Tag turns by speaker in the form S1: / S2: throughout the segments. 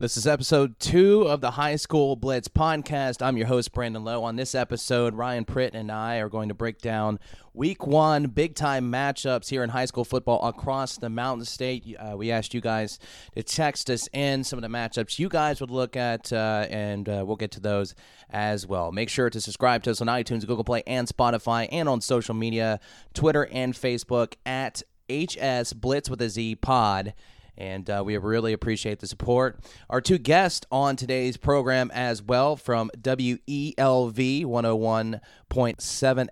S1: This is episode two of the High School Blitz podcast. I'm your host, Brandon Lowe. On this episode, Ryan Pritt and I are going to break down week one big time matchups here in high school football across the Mountain State. Uh, we asked you guys to text us in some of the matchups you guys would look at, uh, and uh, we'll get to those as well. Make sure to subscribe to us on iTunes, Google Play, and Spotify, and on social media Twitter and Facebook at HS Blitz with a Z Pod and uh, we really appreciate the support. Our two guests on today's program as well from WELD 101.7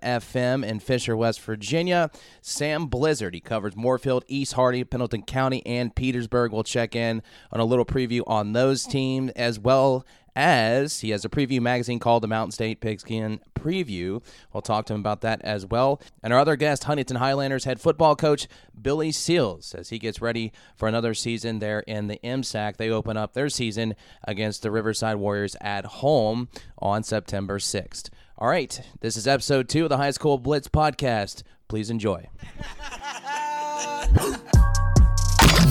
S1: FM in Fisher, West Virginia. Sam Blizzard, he covers Moorefield, East Hardy, Pendleton County, and Petersburg. We'll check in on a little preview on those teams as well as he has a preview magazine called the Mountain State Pigskin Preview. We'll talk to him about that as well. And our other guest, Huntington Highlanders head football coach Billy Seals, as he gets ready for another season there in the MSAC. They open up their season against the Riverside Warriors at home on September 6th. All right, this is episode two of the High School Blitz podcast. Please enjoy.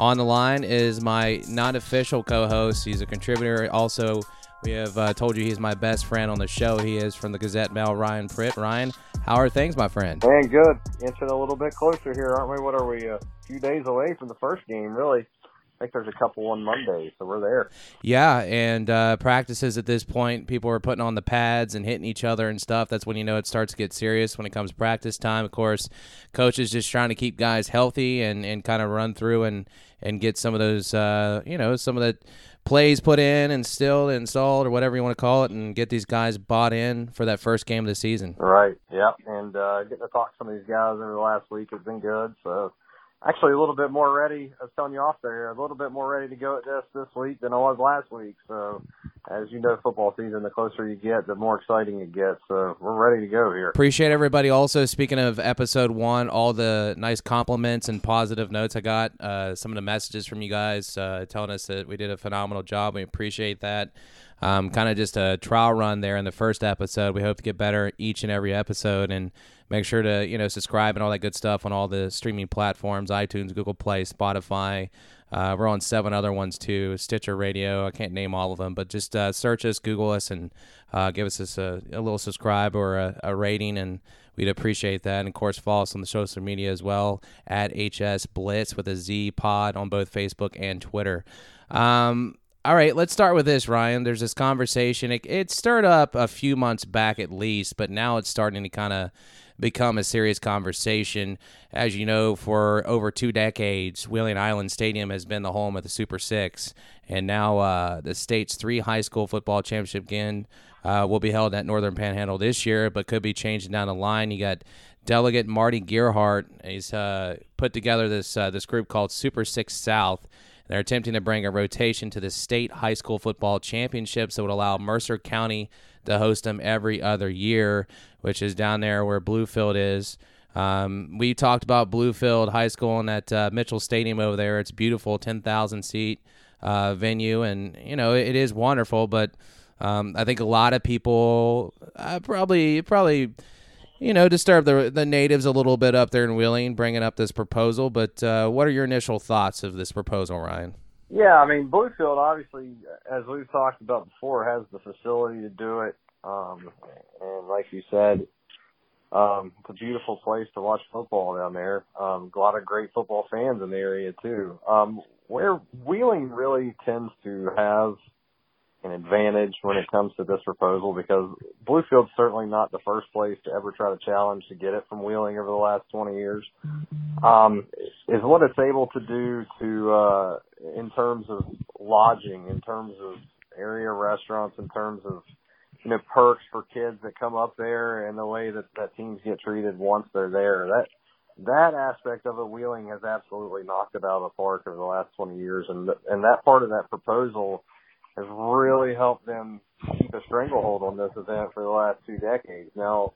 S1: On the line is my non official co host. He's a contributor. Also, we have uh, told you he's my best friend on the show. He is from the Gazette Mail, Ryan Pritt. Ryan, how are things, my friend?
S2: Man, good. Inching a little bit closer here, aren't we? What are we? A few days away from the first game, really. I think there's a couple on Monday, so we're there.
S1: Yeah, and uh, practices at this point, people are putting on the pads and hitting each other and stuff. That's when you know it starts to get serious when it comes practice time. Of course, coaches just trying to keep guys healthy and, and kind of run through and, and get some of those, uh, you know, some of the plays put in and still installed or whatever you want to call it and get these guys bought in for that first game of the season.
S2: Right, yep. And uh, getting to talk to some of these guys over the last week has been good, so – actually a little bit more ready. I was telling you off there, a little bit more ready to go at this this week than I was last week. So, as you know, football season, the closer you get, the more exciting it gets. So, we're ready to go here.
S1: Appreciate everybody. Also, speaking of episode one, all the nice compliments and positive notes I got, uh, some of the messages from you guys uh, telling us that we did a phenomenal job. We appreciate that. Um, kind of just a trial run there in the first episode. We hope to get better each and every episode and Make sure to you know subscribe and all that good stuff on all the streaming platforms: iTunes, Google Play, Spotify. Uh, we're on seven other ones too, Stitcher Radio. I can't name all of them, but just uh, search us, Google us, and uh, give us a, a, little subscribe or a, a, rating, and we'd appreciate that. And of course, follow us on the social media as well at HS Blitz with a Z Pod on both Facebook and Twitter. Um, all right, let's start with this, Ryan. There's this conversation. It, it stirred up a few months back at least, but now it's starting to kind of become a serious conversation. As you know, for over two decades, Wheeling Island Stadium has been the home of the Super Six, and now uh, the state's three high school football championship game uh, will be held at Northern Panhandle this year, but could be changing down the line. You got delegate Marty Gearheart. He's uh, put together this uh, this group called Super Six South. They're attempting to bring a rotation to the state high school football championships that would allow Mercer County to host them every other year, which is down there where Bluefield is. Um, we talked about Bluefield High School and that uh, Mitchell Stadium over there. It's beautiful, ten thousand seat uh, venue, and you know it, it is wonderful. But um, I think a lot of people uh, probably probably you know disturb the the natives a little bit up there in Wheeling, bringing up this proposal. But uh, what are your initial thoughts of this proposal, Ryan?
S2: Yeah, I mean, Bluefield obviously, as we've talked about before, has the facility to do it. Um, and like you said, um, it's a beautiful place to watch football down there. Um, a lot of great football fans in the area too. Um, where Wheeling really tends to have an advantage when it comes to this proposal because Bluefield's certainly not the first place to ever try to challenge to get it from Wheeling over the last 20 years. Um, is what it's able to do to, uh, in terms of lodging, in terms of area restaurants, in terms of, you know, perks for kids that come up there and the way that, that teams get treated once they're there. That, that aspect of it, Wheeling has absolutely knocked it out of the park over the last 20 years. And, and that part of that proposal, has really helped them keep a stranglehold on this event for the last two decades. Now,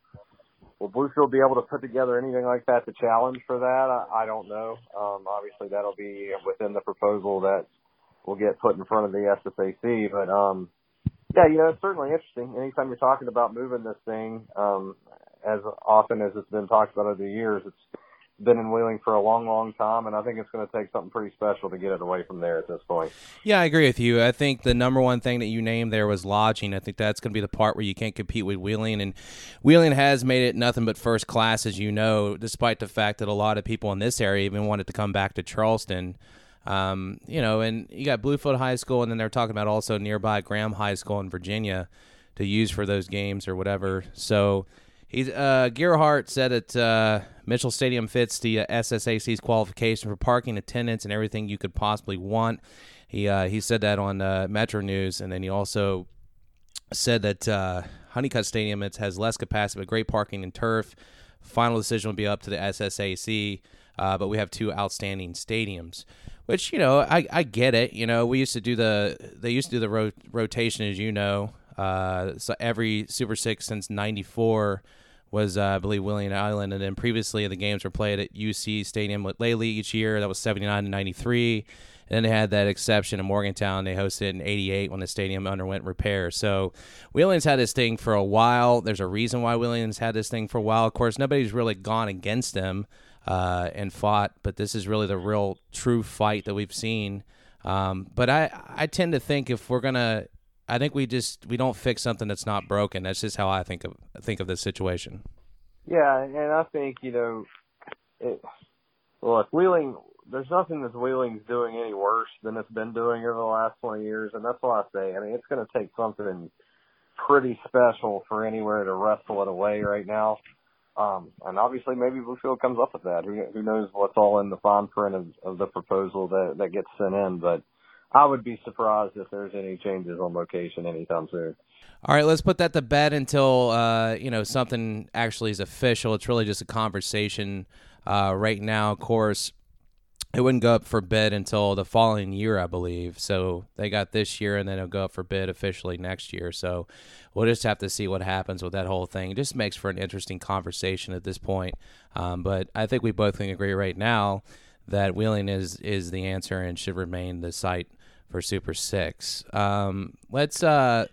S2: will Bluefield be able to put together anything like that to challenge for that? I, I don't know. Um, obviously, that'll be within the proposal that will get put in front of the SSAC. But um, yeah, you know, it's certainly interesting. Anytime you're talking about moving this thing, um, as often as it's been talked about over the years, it's been in Wheeling for a long, long time, and I think it's going to take something pretty special to get it away from there at this point.
S1: Yeah, I agree with you. I think the number one thing that you named there was lodging. I think that's going to be the part where you can't compete with Wheeling, and Wheeling has made it nothing but first class, as you know, despite the fact that a lot of people in this area even wanted to come back to Charleston. Um, you know, and you got Bluefield High School, and then they're talking about also nearby Graham High School in Virginia to use for those games or whatever. So He's uh, Gearheart said that uh, Mitchell Stadium fits the uh, SSAC's qualification for parking, attendance, and everything you could possibly want. He uh, he said that on uh, Metro News, and then he also said that uh, Honeycutt Stadium it has less capacity but great parking and turf. Final decision will be up to the SSAC, uh, but we have two outstanding stadiums. Which you know, I, I get it. You know, we used to do the they used to do the ro- rotation, as you know. Uh, so every Super Six since '94 was, uh, I believe, Wheeling Island. And then previously, the games were played at UC Stadium with Laidley each year. That was 79 and 93. And then they had that exception in Morgantown. They hosted in 88 when the stadium underwent repair. So Wheeling's had this thing for a while. There's a reason why Wheeling's had this thing for a while. Of course, nobody's really gone against them uh, and fought, but this is really the real true fight that we've seen. Um, but I, I tend to think if we're going to I think we just we don't fix something that's not broken. That's just how I think of think of this situation.
S2: Yeah, and I think you know, it, look, Wheeling. There's nothing that Wheeling's doing any worse than it's been doing over the last 20 years, and that's why I say. I mean, it's going to take something pretty special for anywhere to wrestle it away right now. Um, and obviously, maybe Bluefield comes up with that. Who, who knows what's all in the fine print of, of the proposal that that gets sent in, but I would be surprised if there's any changes on location anytime soon.
S1: All right, let's put that to bed until uh, you know something actually is official. It's really just a conversation uh, right now. Of course, it wouldn't go up for bid until the following year, I believe. So they got this year, and then it'll go up for bid officially next year. So we'll just have to see what happens with that whole thing. It just makes for an interesting conversation at this point. Um, but I think we both can agree right now that Wheeling is is the answer and should remain the site for Super Six. Um, let's uh,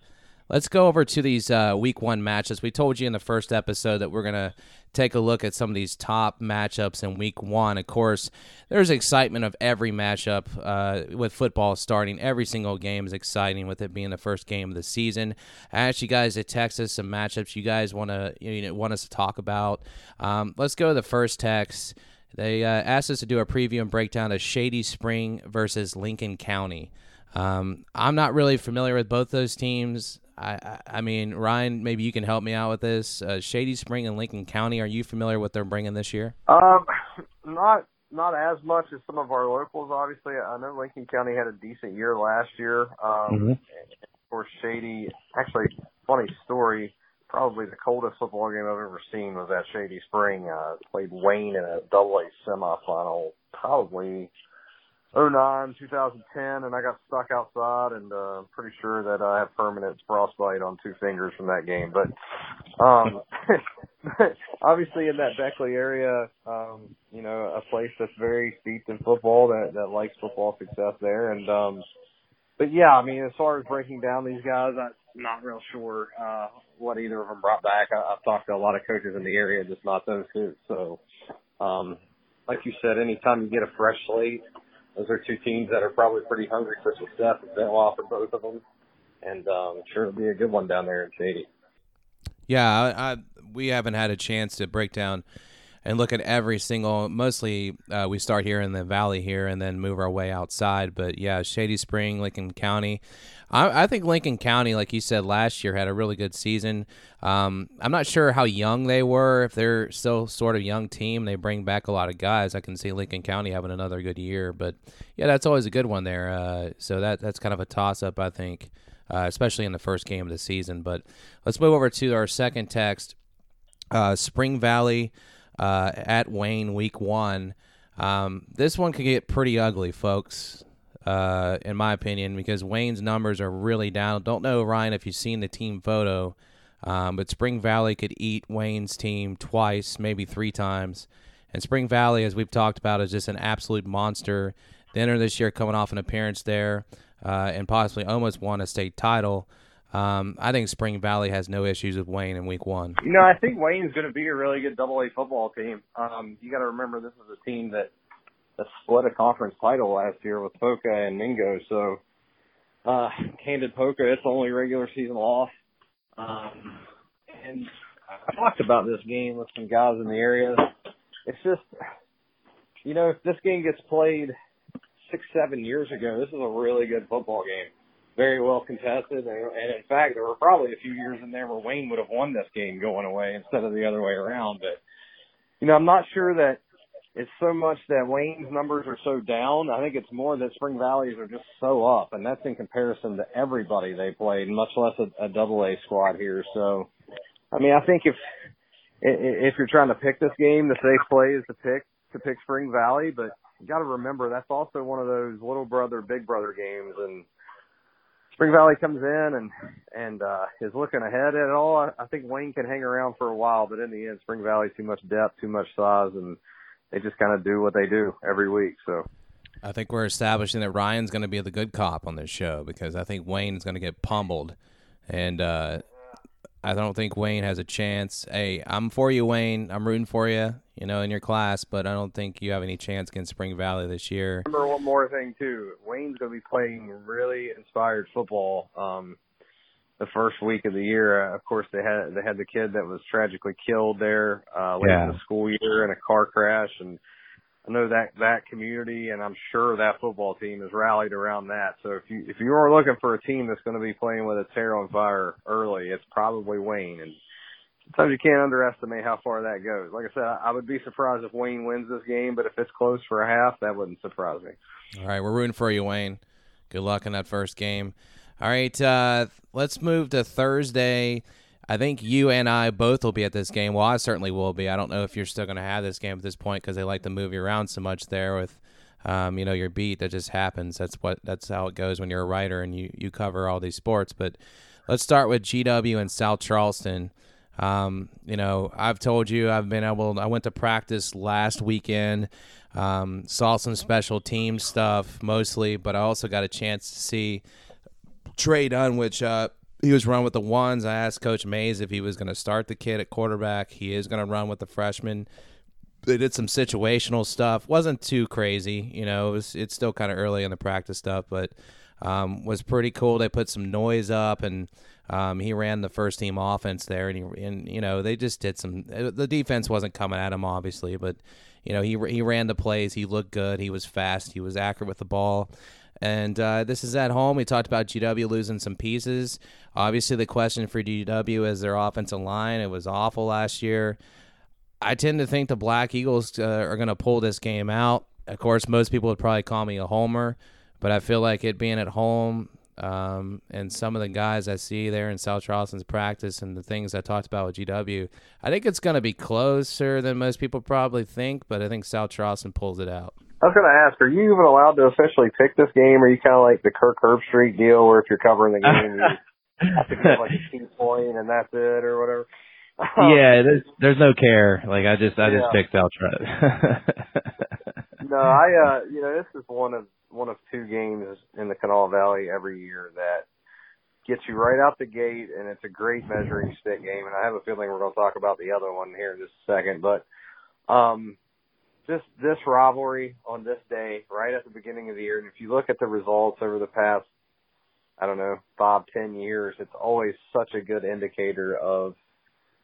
S1: let's go over to these uh, Week One matches. We told you in the first episode that we're gonna take a look at some of these top matchups in Week One. Of course, there's excitement of every matchup uh, with football starting. Every single game is exciting with it being the first game of the season. I asked you guys to text us some matchups you guys want to you know want us to talk about. Um, let's go to the first text. They uh, asked us to do a preview and breakdown of Shady Spring versus Lincoln County. Um, I'm not really familiar with both those teams. I, I, I mean, Ryan, maybe you can help me out with this. Uh, Shady Spring and Lincoln County. Are you familiar with what they're bringing this year?
S2: Um, not not as much as some of our locals. Obviously, I know Lincoln County had a decent year last year. Um, mm-hmm. Of course, Shady. Actually, funny story. Probably the coldest football game I've ever seen was at Shady Spring. Uh, played Wayne in a double A semifinal. Probably 09, 2010, and I got stuck outside, and uh, pretty sure that I have permanent frostbite on two fingers from that game. But um, obviously, in that Beckley area, um, you know, a place that's very steeped in football that that likes football success there, and um, but yeah, I mean, as far as breaking down these guys, I'm not real sure uh, what either of them brought back. I, I've talked to a lot of coaches in the area, just not those two. So, um, like you said, anytime you get a fresh slate those are two teams that are probably pretty hungry for success. It's been a while for both of them, and um, sure it'll be a good one down there in Shady.
S1: Yeah, I, I, we haven't had a chance to break down and look at every single. Mostly, uh, we start here in the valley here, and then move our way outside. But yeah, Shady Spring, Lincoln County. I, I think Lincoln County, like you said last year, had a really good season. Um, I'm not sure how young they were. If they're still sort of young team, they bring back a lot of guys. I can see Lincoln County having another good year. But yeah, that's always a good one there. Uh, so that that's kind of a toss up, I think. Uh, especially in the first game of the season. But let's move over to our second text. Uh, Spring Valley uh, at Wayne, week one. Um, this one could get pretty ugly, folks. uh, in my opinion, because Wayne's numbers are really down. Don't know Ryan if you've seen the team photo, um, but Spring Valley could eat Wayne's team twice, maybe three times. And Spring Valley, as we've talked about, is just an absolute monster. The this year coming off an appearance there uh, and possibly almost won a state title. Um, I think Spring Valley has no issues with Wayne in week one.
S2: You know, I think Wayne's going to be a really good double A football team. Um, you got to remember this is a team that, that split a conference title last year with Poca and Mingo. So, uh, handed Poca its only regular season loss. Um, and I talked about this game with some guys in the area. It's just, you know, if this game gets played six, seven years ago, this is a really good football game very well contested. And, in fact, there were probably a few years in there where Wayne would have won this game going away instead of the other way around. But, you know, I'm not sure that it's so much that Wayne's numbers are so down. I think it's more that Spring Valley's are just so up, and that's in comparison to everybody they played, much less a, a double A squad here. So, I mean, I think if if you're trying to pick this game, the safe play is to pick to pick Spring Valley, but you got to remember that's also one of those little brother big brother games, and Spring Valley comes in and and uh, is looking ahead at all. I, I think Wayne can hang around for a while, but in the end, Spring Valley too much depth, too much size, and they just kind of do what they do every week. So.
S1: I think we're establishing that Ryan's going to be the good cop on this show because I think Wayne's going to get pummeled, and uh, I don't think Wayne has a chance. Hey, I'm for you, Wayne. I'm rooting for you you know, in your class, but I don't think you have any chance against Spring Valley this year.
S2: Remember one more thing too. Wayne's going to be playing really inspired football. Um, the first week of the year, uh, of course, they had they had the kid that was tragically killed there uh, late yeah. in the school year in a car crash, and I know that that community, and I'm sure that football team has rallied around that. So if you if you are looking for a team that's going to be playing with its hair on fire early, it's probably Wayne. And sometimes you can't underestimate how far that goes. Like I said, I would be surprised if Wayne wins this game, but if it's close for a half, that wouldn't surprise me.
S1: All right, we're rooting for you, Wayne. Good luck in that first game. All right, uh, let's move to Thursday. I think you and I both will be at this game. Well, I certainly will be. I don't know if you're still going to have this game at this point because they like to move you around so much there with, um, you know, your beat. That just happens. That's what. That's how it goes when you're a writer and you you cover all these sports. But let's start with GW and South Charleston. Um, you know, I've told you I've been able. I went to practice last weekend. Um, saw some special team stuff mostly, but I also got a chance to see Trey Dunn, which uh, he was run with the ones. I asked Coach Mays if he was going to start the kid at quarterback. He is going to run with the freshman. They did some situational stuff. wasn't too crazy, you know. It was, it's still kind of early in the practice stuff, but um, was pretty cool. They put some noise up and um, he ran the first team offense there, and he and you know they just did some. Uh, the defense wasn't coming at him obviously, but you know he he ran the plays. He looked good. He was fast. He was accurate with the ball. And uh, this is at home. We talked about GW losing some pieces. Obviously, the question for GW is their offensive line. It was awful last year. I tend to think the Black Eagles uh, are going to pull this game out. Of course, most people would probably call me a homer, but I feel like it being at home, um, and some of the guys I see there in South Charleston's practice and the things I talked about with GW, I think it's going to be closer than most people probably think, but I think South Charleston pulls it out.
S2: I was going to ask, are you even allowed to officially pick this game, or are you kind of like the Kirk Herbstreit deal, where if you're covering the game, you have to give like a key point and that's it, or whatever?
S3: yeah, there's there's no care. Like I just I yeah. just picked Charleston.
S2: no, I uh, you know, this is one of one of two games in the Kanawha Valley every year that gets you right out the gate, and it's a great measuring stick game. And I have a feeling we're going to talk about the other one here in just a second. But um, this this rivalry on this day, right at the beginning of the year, and if you look at the results over the past, I don't know, five ten years, it's always such a good indicator of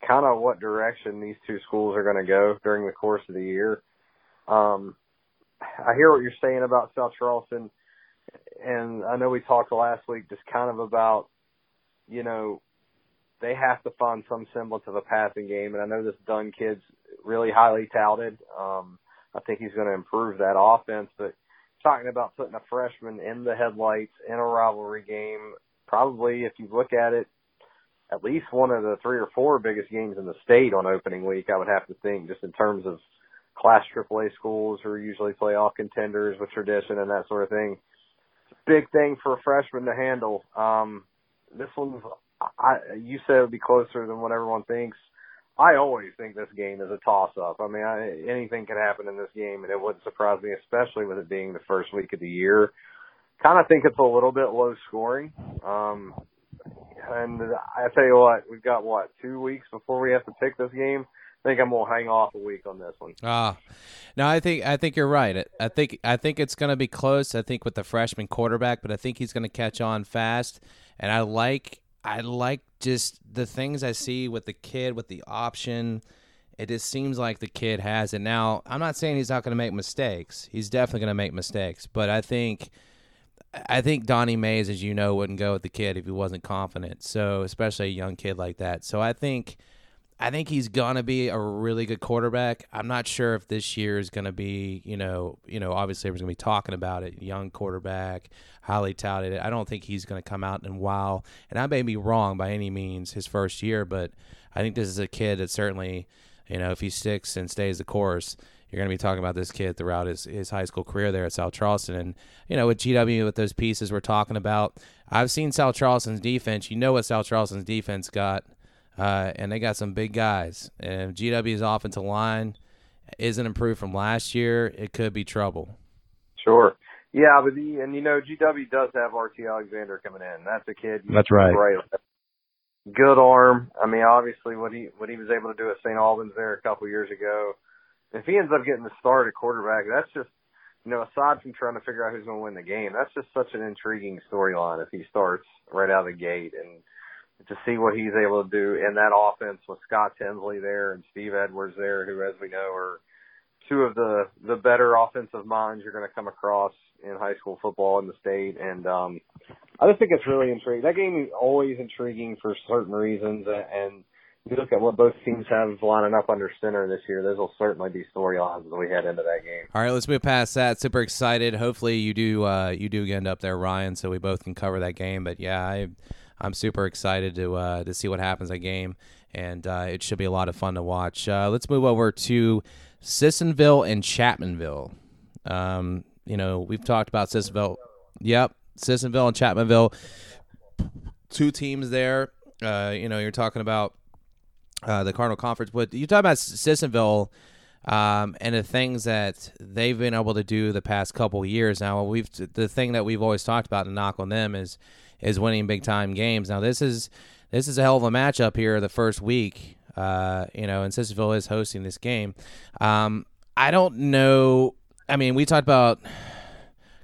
S2: kind of what direction these two schools are going to go during the course of the year. Um, I hear what you're saying about South Charleston, and I know we talked last week just kind of about, you know, they have to find some semblance of a passing game, and I know this Dunn kid's really highly touted. Um, I think he's going to improve that offense, but talking about putting a freshman in the headlights in a rivalry game, probably if you look at it, at least one of the three or four biggest games in the state on opening week, I would have to think, just in terms of Class AAA schools who usually play all contenders with tradition and that sort of thing. big thing for a freshman to handle. Um, this one's, I, you said it would be closer than what everyone thinks. I always think this game is a toss up. I mean, I, anything can happen in this game, and it wouldn't surprise me, especially with it being the first week of the year. Kind of think it's a little bit low scoring. Um, and I tell you what, we've got what two weeks before we have to pick this game. I think I'm gonna hang off a week on this one.
S1: Ah, no, I think I think you're right. I think I think it's gonna be close. I think with the freshman quarterback, but I think he's gonna catch on fast. And I like I like just the things I see with the kid with the option. It just seems like the kid has it. Now, I'm not saying he's not going to make mistakes. He's definitely going to make mistakes, but I think I think Donnie Mays, as you know, wouldn't go with the kid if he wasn't confident. So, especially a young kid like that. So, I think I think he's gonna be a really good quarterback. I'm not sure if this year is gonna be, you know, you know, obviously everyone's gonna be talking about it. Young quarterback, highly touted. I don't think he's gonna come out and wow. And I may be wrong by any means his first year, but I think this is a kid that certainly, you know, if he sticks and stays the course, you're going to be talking about this kid throughout his, his high school career there at South Charleston. And, you know, with GW, with those pieces we're talking about, I've seen South Charleston's defense. You know what South Charleston's defense got uh, and they got some big guys. And if GW's offensive line isn't improved from last year, it could be trouble.
S2: Sure. Yeah, but the, and you know GW does have RT Alexander coming in. That's a kid.
S3: That's right.
S2: Right. Good arm. I mean, obviously, what he what he was able to do at St. Albans there a couple years ago. If he ends up getting the start at quarterback, that's just you know, aside from trying to figure out who's going to win the game, that's just such an intriguing storyline if he starts right out of the gate and to see what he's able to do in that offense with Scott Tinsley there and Steve Edwards there, who, as we know, are two of the the better offensive minds you're going to come across in high school football in the state. And um, I just think it's really intriguing. That game is always intriguing for certain reasons, and you look at what both teams have lining up under center this year, those will certainly be storylines as we head into that game.
S1: All right, let's move past that. Super excited. Hopefully, you do uh, you do end up there, Ryan, so we both can cover that game. But yeah, I I'm super excited to uh, to see what happens that game, and uh, it should be a lot of fun to watch. Uh, let's move over to Sissonville and Chapmanville. Um, you know, we've talked about Sissonville. Yep, Sissonville and Chapmanville, two teams there. Uh, you know, you're talking about uh, the Cardinal Conference, but you talk about Sissonville. Um, and the things that they've been able to do the past couple years. Now, we've the thing that we've always talked about and knock on them is is winning big time games. Now this is this is a hell of a matchup here the first week. Uh, you know, and Sissonville is hosting this game. Um, I don't know. I mean, we talked about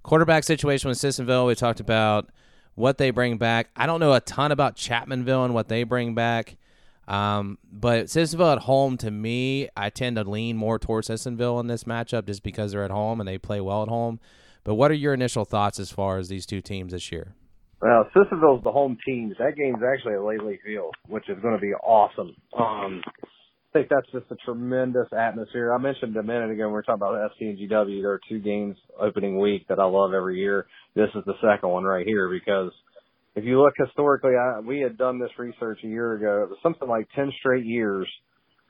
S1: quarterback situation with Sissonville. We talked about what they bring back. I don't know a ton about Chapmanville and what they bring back. Um, but Sissonville at home, to me, I tend to lean more towards Sissonville in this matchup just because they're at home and they play well at home. But what are your initial thoughts as far as these two teams this year?
S2: Well, Sissonville's the home team. That game's actually at Laidley Field, which is going to be awesome. Um, I think that's just a tremendous atmosphere. I mentioned a minute ago when we were talking about SC and GW, there are two games opening week that I love every year. This is the second one right here because if you look historically, I, we had done this research a year ago. It was something like 10 straight years.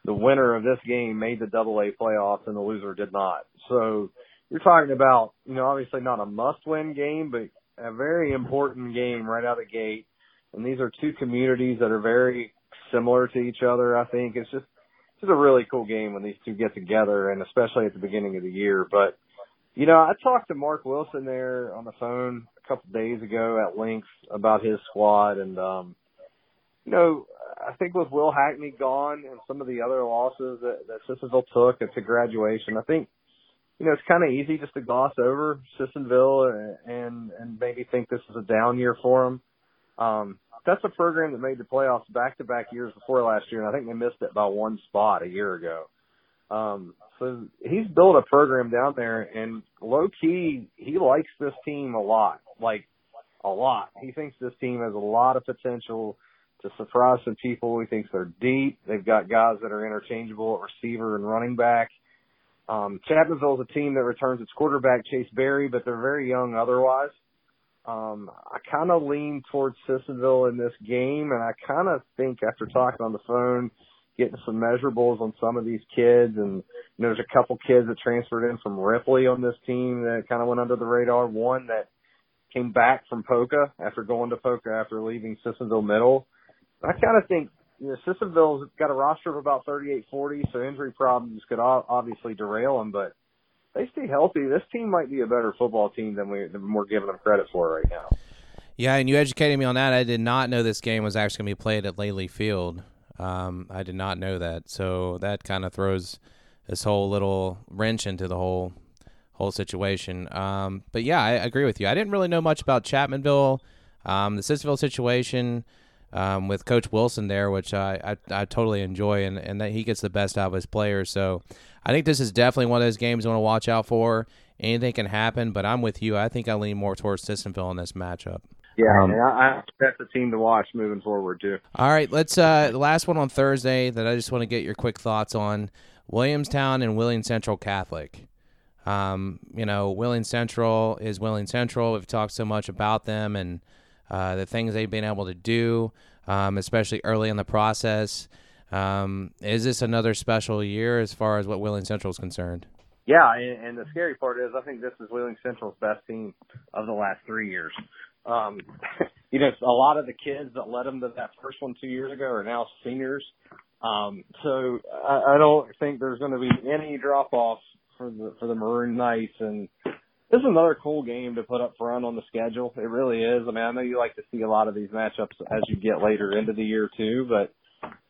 S2: The winner of this game made the double A playoffs and the loser did not. So you're talking about, you know, obviously not a must win game, but a very important game right out of the gate. And these are two communities that are very similar to each other. I think it's just it's just a really cool game when these two get together, and especially at the beginning of the year. But you know, I talked to Mark Wilson there on the phone couple days ago at length about his squad, and um, you know, I think with Will Hackney gone and some of the other losses that, that Sissonville took, it's a graduation. I think you know, it's kind of easy just to gloss over Sissonville and and maybe think this is a down year for them. Um, that's a program that made the playoffs back to back years before last year, and I think they missed it by one spot a year ago. Um, so he's built a program down there, and low key, he likes this team a lot, like a lot. He thinks this team has a lot of potential to surprise some people. He thinks they're deep. They've got guys that are interchangeable at receiver and running back. Um, Chapmanville is a team that returns its quarterback Chase Berry, but they're very young otherwise. Um, I kind of lean towards Sissonville in this game, and I kind of think after talking on the phone, getting some measurables on some of these kids, and you know, there's a couple kids that transferred in from Ripley on this team that kind of went under the radar. One that came back from Poca after going to Poca after leaving Sissonville Middle. I kind of think you know Sissonville's got a roster of about 38, 40, so injury problems could obviously derail them, but they stay healthy. This team might be a better football team than, we, than we're giving them credit for right now.
S1: Yeah, and you educated me on that. I did not know this game was actually going to be played at Laidley Field. Um, I did not know that, so that kind of throws this whole little wrench into the whole whole situation. Um, but yeah, I agree with you. I didn't really know much about Chapmanville, um, the Sissonville situation um, with Coach Wilson there, which I, I, I totally enjoy, and, and that he gets the best out of his players. So I think this is definitely one of those games I want to watch out for. Anything can happen, but I'm with you. I think I lean more towards Sissonville in this matchup.
S2: Yeah, um, I, I, that's a team to watch moving forward too.
S1: All right, let's uh the last one on Thursday that I just want to get your quick thoughts on Williamstown and Wheeling Central Catholic. Um, you know, Wheeling Central is Wheeling Central. We've talked so much about them and uh, the things they've been able to do, um, especially early in the process. Um, is this another special year as far as what Wheeling Central is concerned?
S2: Yeah, and, and the scary part is I think this is Wheeling Central's best team of the last three years. Um, you know, a lot of the kids that led them to that first one two years ago are now seniors. Um, so I, I don't think there's going to be any drop off for the for the Maroon Knights, and this is another cool game to put up front on the schedule. It really is. I mean, I know you like to see a lot of these matchups as you get later into the year too, but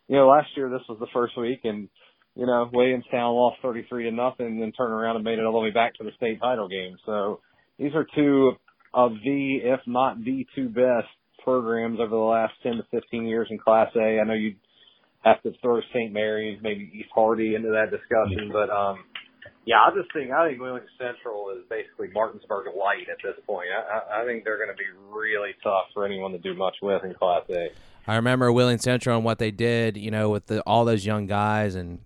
S2: you know, last year this was the first week, and you know, Williamstown lost 33 to nothing, and then turned around and made it all the way back to the state title game. So these are two of the, if not the two best programs over the last 10 to 15 years in Class A. I know you have to throw St. Mary's, maybe East Hardy into that discussion, but um, yeah, I just think I think Wheeling Central is basically Martinsburg light at this point. I, I think they're going to be really tough for anyone to do much with in Class A.
S1: I remember Wheeling Central and what they did, you know, with the, all those young guys and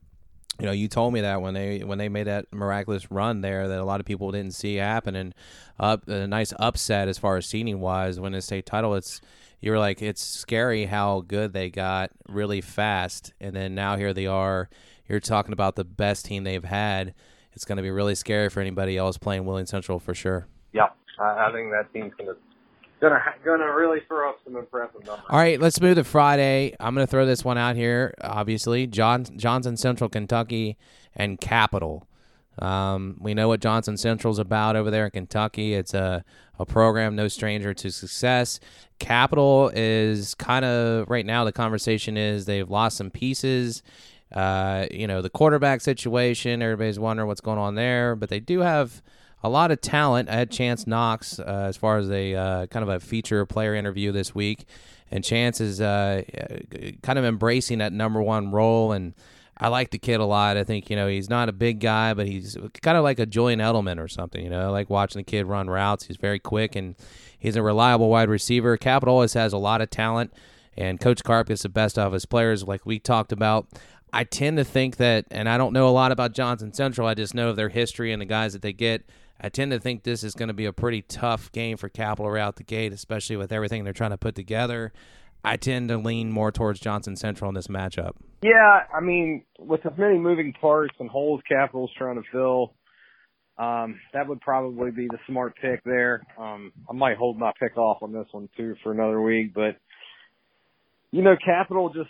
S1: you know, you told me that when they when they made that miraculous run there, that a lot of people didn't see happen, and up a nice upset as far as seeding wise. When the state title, it's you were like, it's scary how good they got really fast, and then now here they are. You're talking about the best team they've had. It's going to be really scary for anybody else playing Wheeling Central for sure.
S2: Yeah, I, I think that team's going to gonna gonna really throw up some impressive numbers.
S1: All right, let's move to Friday. I'm gonna throw this one out here. Obviously, John Johnson Central, Kentucky, and Capital. Um, we know what Johnson Central's about over there in Kentucky. It's a a program no stranger to success. Capital is kind of right now. The conversation is they've lost some pieces. Uh, you know the quarterback situation. Everybody's wondering what's going on there, but they do have a lot of talent. I had Chance Knox uh, as far as a uh, kind of a feature player interview this week, and Chance is uh, kind of embracing that number one role. And I like the kid a lot. I think you know he's not a big guy, but he's kind of like a Julian Edelman or something. You know, I like watching the kid run routes. He's very quick and he's a reliable wide receiver. Capital always has a lot of talent, and Coach Carp gets the best out of his players, like we talked about. I tend to think that, and I don't know a lot about Johnson Central. I just know of their history and the guys that they get. I tend to think this is going to be a pretty tough game for Capital right out the gate, especially with everything they're trying to put together. I tend to lean more towards Johnson Central in this matchup.
S2: Yeah, I mean, with as many moving parts and holes Capital's trying to fill, um, that would probably be the smart pick there. Um, I might hold my pick off on this one too for another week, but you know, Capital just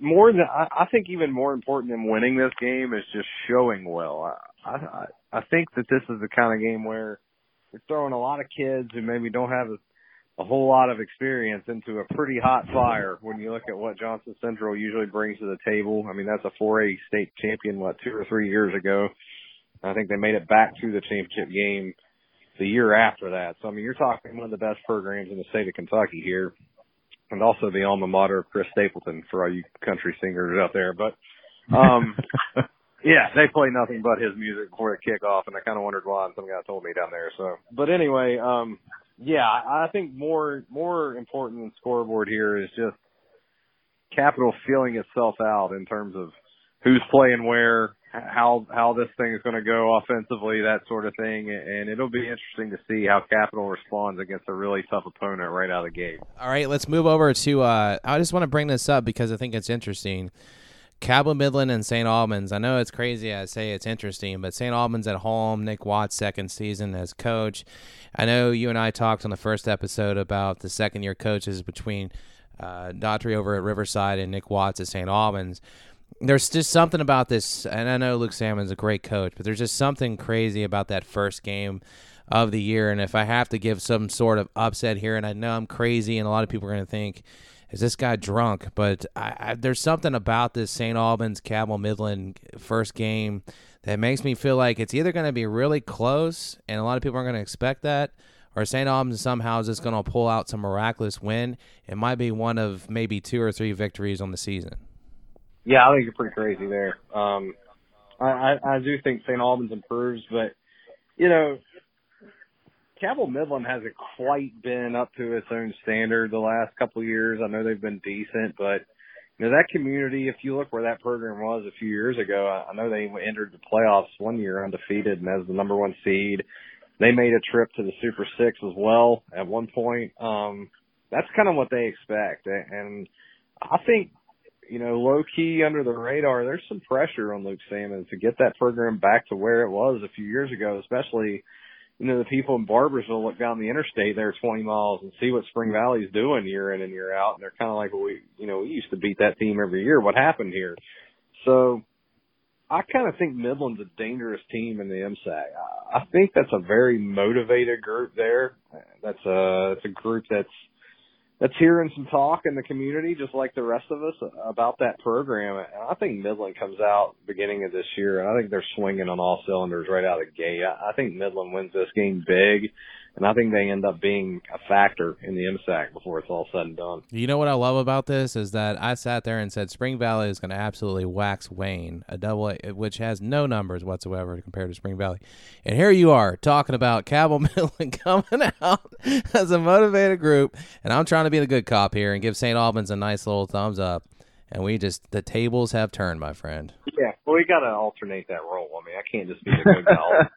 S2: more than I, think even more important than winning this game is just showing well. I, I I think that this is the kind of game where you're throwing a lot of kids who maybe don't have a, a whole lot of experience into a pretty hot fire when you look at what Johnson Central usually brings to the table. I mean, that's a 4A state champion, what, two or three years ago. I think they made it back to the championship game the year after that. So, I mean, you're talking one of the best programs in the state of Kentucky here and also the alma mater of Chris Stapleton for all you country singers out there. But, um, Yeah, they play nothing but his music before the kickoff, and I kind of wondered why. And some guy told me down there. So, but anyway, um, yeah, I think more more important than scoreboard here is just Capital feeling itself out in terms of who's playing where, how how this thing is going to go offensively, that sort of thing, and it'll be interesting to see how Capital responds against a really tough opponent right out of the gate.
S1: All right, let's move over to. Uh, I just want to bring this up because I think it's interesting. Cabell Midland and St. Albans. I know it's crazy. I say it's interesting, but St. Albans at home. Nick Watts second season as coach. I know you and I talked on the first episode about the second year coaches between uh, Daughtry over at Riverside and Nick Watts at St. Albans. There's just something about this, and I know Luke Salmon's a great coach, but there's just something crazy about that first game of the year. And if I have to give some sort of upset here, and I know I'm crazy, and a lot of people are going to think, is this guy drunk? But I, I, there's something about this St. Albans Cabell Midland first game that makes me feel like it's either going to be really close, and a lot of people aren't going to expect that, or St. Albans somehow is just going to pull out some miraculous win. It might be one of maybe two or three victories on the season.
S2: Yeah, I think you're pretty crazy there. Um, I, I, I do think St. Albans improves, but you know, Cabell Midland hasn't quite been up to its own standard the last couple of years. I know they've been decent, but you know that community. If you look where that program was a few years ago, I know they entered the playoffs one year undefeated and as the number one seed. They made a trip to the Super Six as well at one point. Um, that's kind of what they expect, and I think you know, low key under the radar, there's some pressure on Luke Salmon to get that program back to where it was a few years ago, especially you know, the people in Barboursville look down the interstate there 20 miles and see what Spring Valley's doing year in and year out. And they're kind of like, well, we, you know, we used to beat that team every year. What happened here? So I kind of think Midland's a dangerous team in the MSAC. I think that's a very motivated group there. That's a, it's a group that's, that's hearing some talk in the community, just like the rest of us, about that program. And I think Midland comes out beginning of this year, and I think they're swinging on all cylinders right out of the gate. I think Midland wins this game big, and I think they end up being a factor in the MSAC before it's all said and done.
S1: You know what I love about this is that I sat there and said Spring Valley is going to absolutely wax Wayne, a double, A, which has no numbers whatsoever compared to Spring Valley, and here you are talking about Cabell Midland coming out as a motivated group, and I'm trying to be the good cop here and give St. Albans a nice little thumbs up and we just the tables have turned, my friend.
S2: Yeah, well, we got to alternate that role. I mean, I can't just be the good
S1: guy.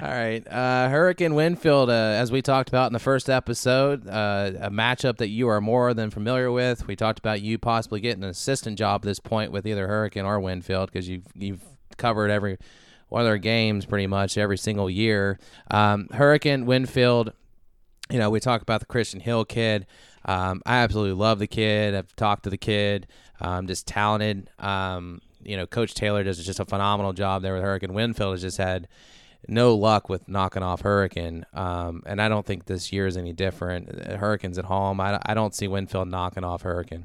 S1: All right, uh, Hurricane Winfield, uh, as we talked about in the first episode, uh, a matchup that you are more than familiar with. We talked about you possibly getting an assistant job at this point with either Hurricane or Winfield because you've you've covered every one of their games pretty much every single year. Um, Hurricane Winfield, you know, we talk about the Christian Hill kid. Um, I absolutely love the kid. I've talked to the kid. Um, just talented. Um, you know, Coach Taylor does just a phenomenal job there with Hurricane. Winfield has just had no luck with knocking off Hurricane, um, and I don't think this year is any different. Hurricane's at home. I, I don't see Winfield knocking off Hurricane.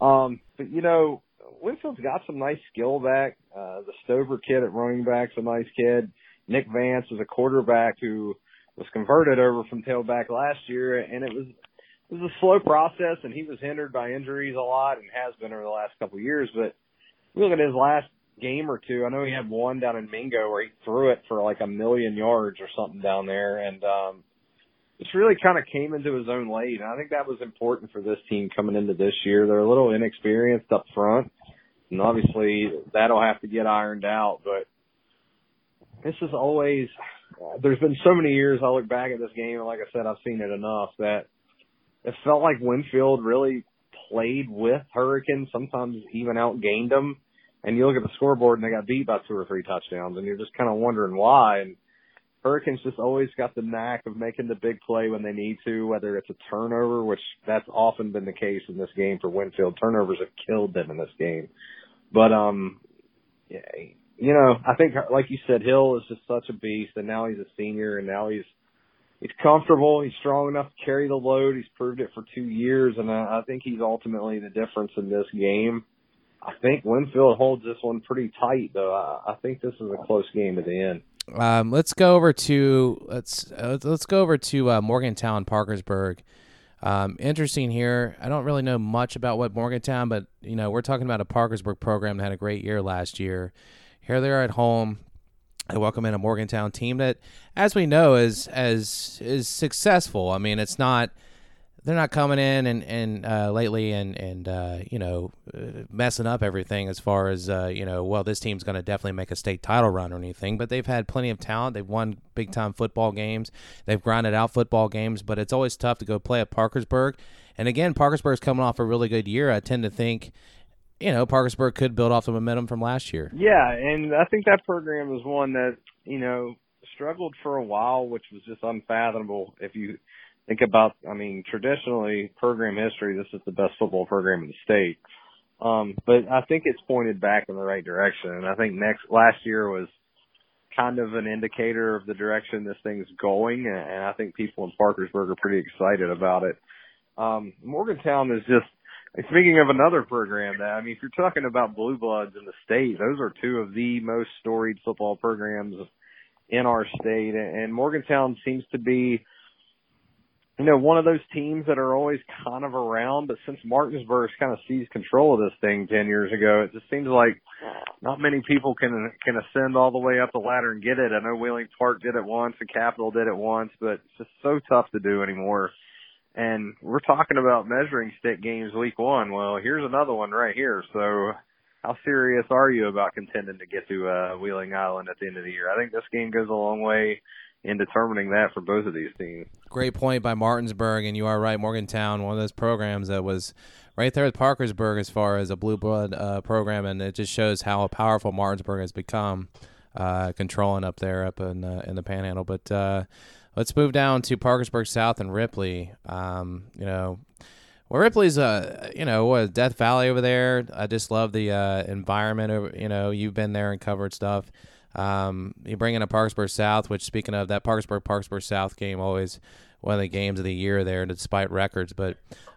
S2: Um, but you know, Winfield's got some nice skill back. Uh, the Stover kid at running back's a nice kid. Nick Vance is a quarterback who was converted over from tailback last year, and it was it was a slow process, and he was hindered by injuries a lot, and has been over the last couple of years. But we look at his last game or two. I know he had one down in Mingo where he threw it for like a million yards or something down there, and um, just really kind of came into his own late. And I think that was important for this team coming into this year. They're a little inexperienced up front, and obviously that'll have to get ironed out. But this is always. There's been so many years I look back at this game, and like I said, I've seen it enough that it felt like Winfield really played with Hurricane, sometimes even outgained them. And you look at the scoreboard and they got beat by two or three touchdowns and you're just kind of wondering why. And Hurricanes just always got the knack of making the big play when they need to, whether it's a turnover, which that's often been the case in this game for Winfield. Turnovers have killed them in this game. But, um, yeah, you know, I think, like you said, Hill is just such a beast and now he's a senior and now he's, he's comfortable. He's strong enough to carry the load. He's proved it for two years, and I, I think he's ultimately the difference in this game. I think Winfield holds this one pretty tight, though. I, I think this is a close game at the end.
S1: Um, let's go over to let's uh, let's go over to uh, Morgantown, Parkersburg. Um, interesting here. I don't really know much about what Morgantown, but you know we're talking about a Parkersburg program that had a great year last year. Here they are at home. I welcome in a Morgantown team that, as we know, is as is successful. I mean, it's not they're not coming in and and uh, lately and and uh, you know uh, messing up everything as far as uh, you know. Well, this team's going to definitely make a state title run or anything, but they've had plenty of talent. They've won big time football games. They've grinded out football games, but it's always tough to go play at Parkersburg. And again, Parkersburg's coming off a really good year. I tend to think you know, Parkersburg could build off the momentum from last year.
S2: Yeah, and I think that program is one that you know struggled for a while, which was just unfathomable. If you think about, I mean, traditionally program history, this is the best football program in the state. Um, but I think it's pointed back in the right direction, and I think next last year was kind of an indicator of the direction this thing's going, and I think people in Parkersburg are pretty excited about it. Um, Morgantown is just speaking of another program that I mean, if you're talking about blue bloods in the state, those are two of the most storied football programs in our state, and Morgantown seems to be you know, one of those teams that are always kind of around, but since Martinsburg's kind of seized control of this thing 10 years ago, it just seems like not many people can, can ascend all the way up the ladder and get it. I know Wheeling Park did it once and Capital did it once, but it's just so tough to do anymore. And we're talking about measuring stick games week one. Well, here's another one right here. So how serious are you about contending to get to, uh, Wheeling Island at the end of the year? I think this game goes a long way in determining that for both of these teams.
S1: Great point by Martinsburg, and you are right. Morgantown, one of those programs that was right there with Parkersburg as far as a blue blood uh, program, and it just shows how powerful Martinsburg has become, uh, controlling up there up in uh, in the Panhandle. But uh, let's move down to Parkersburg South and Ripley. Um, you know. Well, Ripley's, uh, you know, what Death Valley over there. I just love the uh, environment. Over, you know, you've been there and covered stuff. Um, you bring in a Parkersburg South, which speaking of that Parkersburg Parkersburg South game, always one of the games of the year there, despite records. But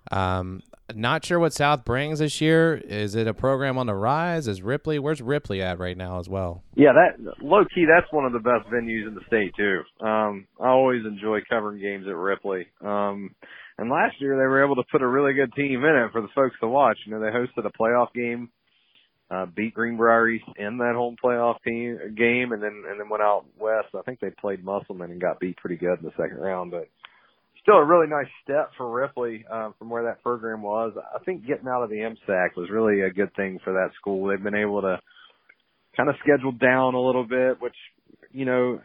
S1: um, not sure what South brings this year. Is it a program on the rise? Is Ripley? Where's Ripley at right now as well?
S2: Yeah, that low key, that's one of the best venues in the state too. Um, I always enjoy covering games at Ripley. Um, and last year they were able to put a really good team in it for the folks to watch. You know, they hosted a playoff game uh, beat Greenbrier East in that home playoff team game, and then and then went out west. I think they played Musselman and got beat pretty good in the second round, but still a really nice step for Ripley uh, from where that program was. I think getting out of the MSAC was really a good thing for that school. They've been able to kind of schedule down a little bit, which you know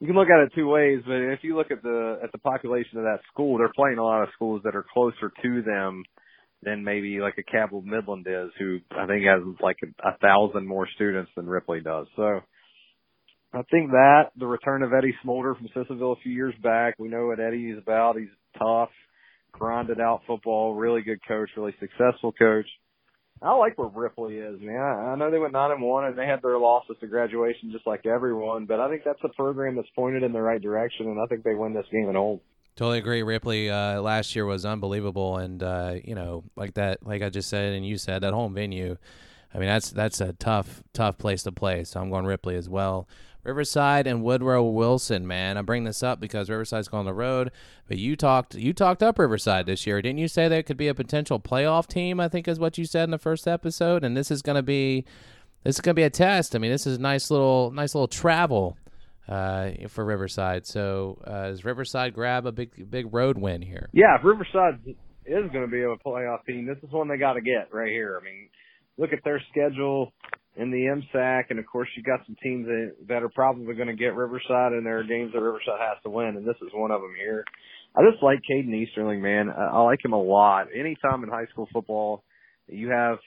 S2: you can look at it two ways. But if you look at the at the population of that school, they're playing a lot of schools that are closer to them than maybe like a Cabell Midland is, who I think has like a, a thousand more students than Ripley does. So I think that the return of Eddie Smolder from Sissonville a few years back, we know what Eddie is about. He's tough, grinded out football, really good coach, really successful coach. I like where Ripley is, man. I know they went nine and one and they had their losses to graduation just like everyone, but I think that's a program that's pointed in the right direction, and I think they win this game at home.
S1: Totally agree. Ripley uh, last year was unbelievable, and uh, you know, like that, like I just said, and you said that home venue. I mean, that's that's a tough, tough place to play. So I'm going Ripley as well. Riverside and Woodrow Wilson, man. I bring this up because Riverside's going on the road, but you talked you talked up Riverside this year, didn't you? Say that it could be a potential playoff team. I think is what you said in the first episode, and this is going to be this is going to be a test. I mean, this is nice little nice little travel uh, for Riverside. So uh, does Riverside grab a big big road win here?
S2: Yeah, if Riverside is going to be a playoff team, this is one they got to get right here. I mean, look at their schedule in the MSAC, and of course you got some teams that, that are probably going to get Riverside, and there are games that Riverside has to win, and this is one of them here. I just like Caden Easterling, man. I, I like him a lot. Anytime in high school football, you have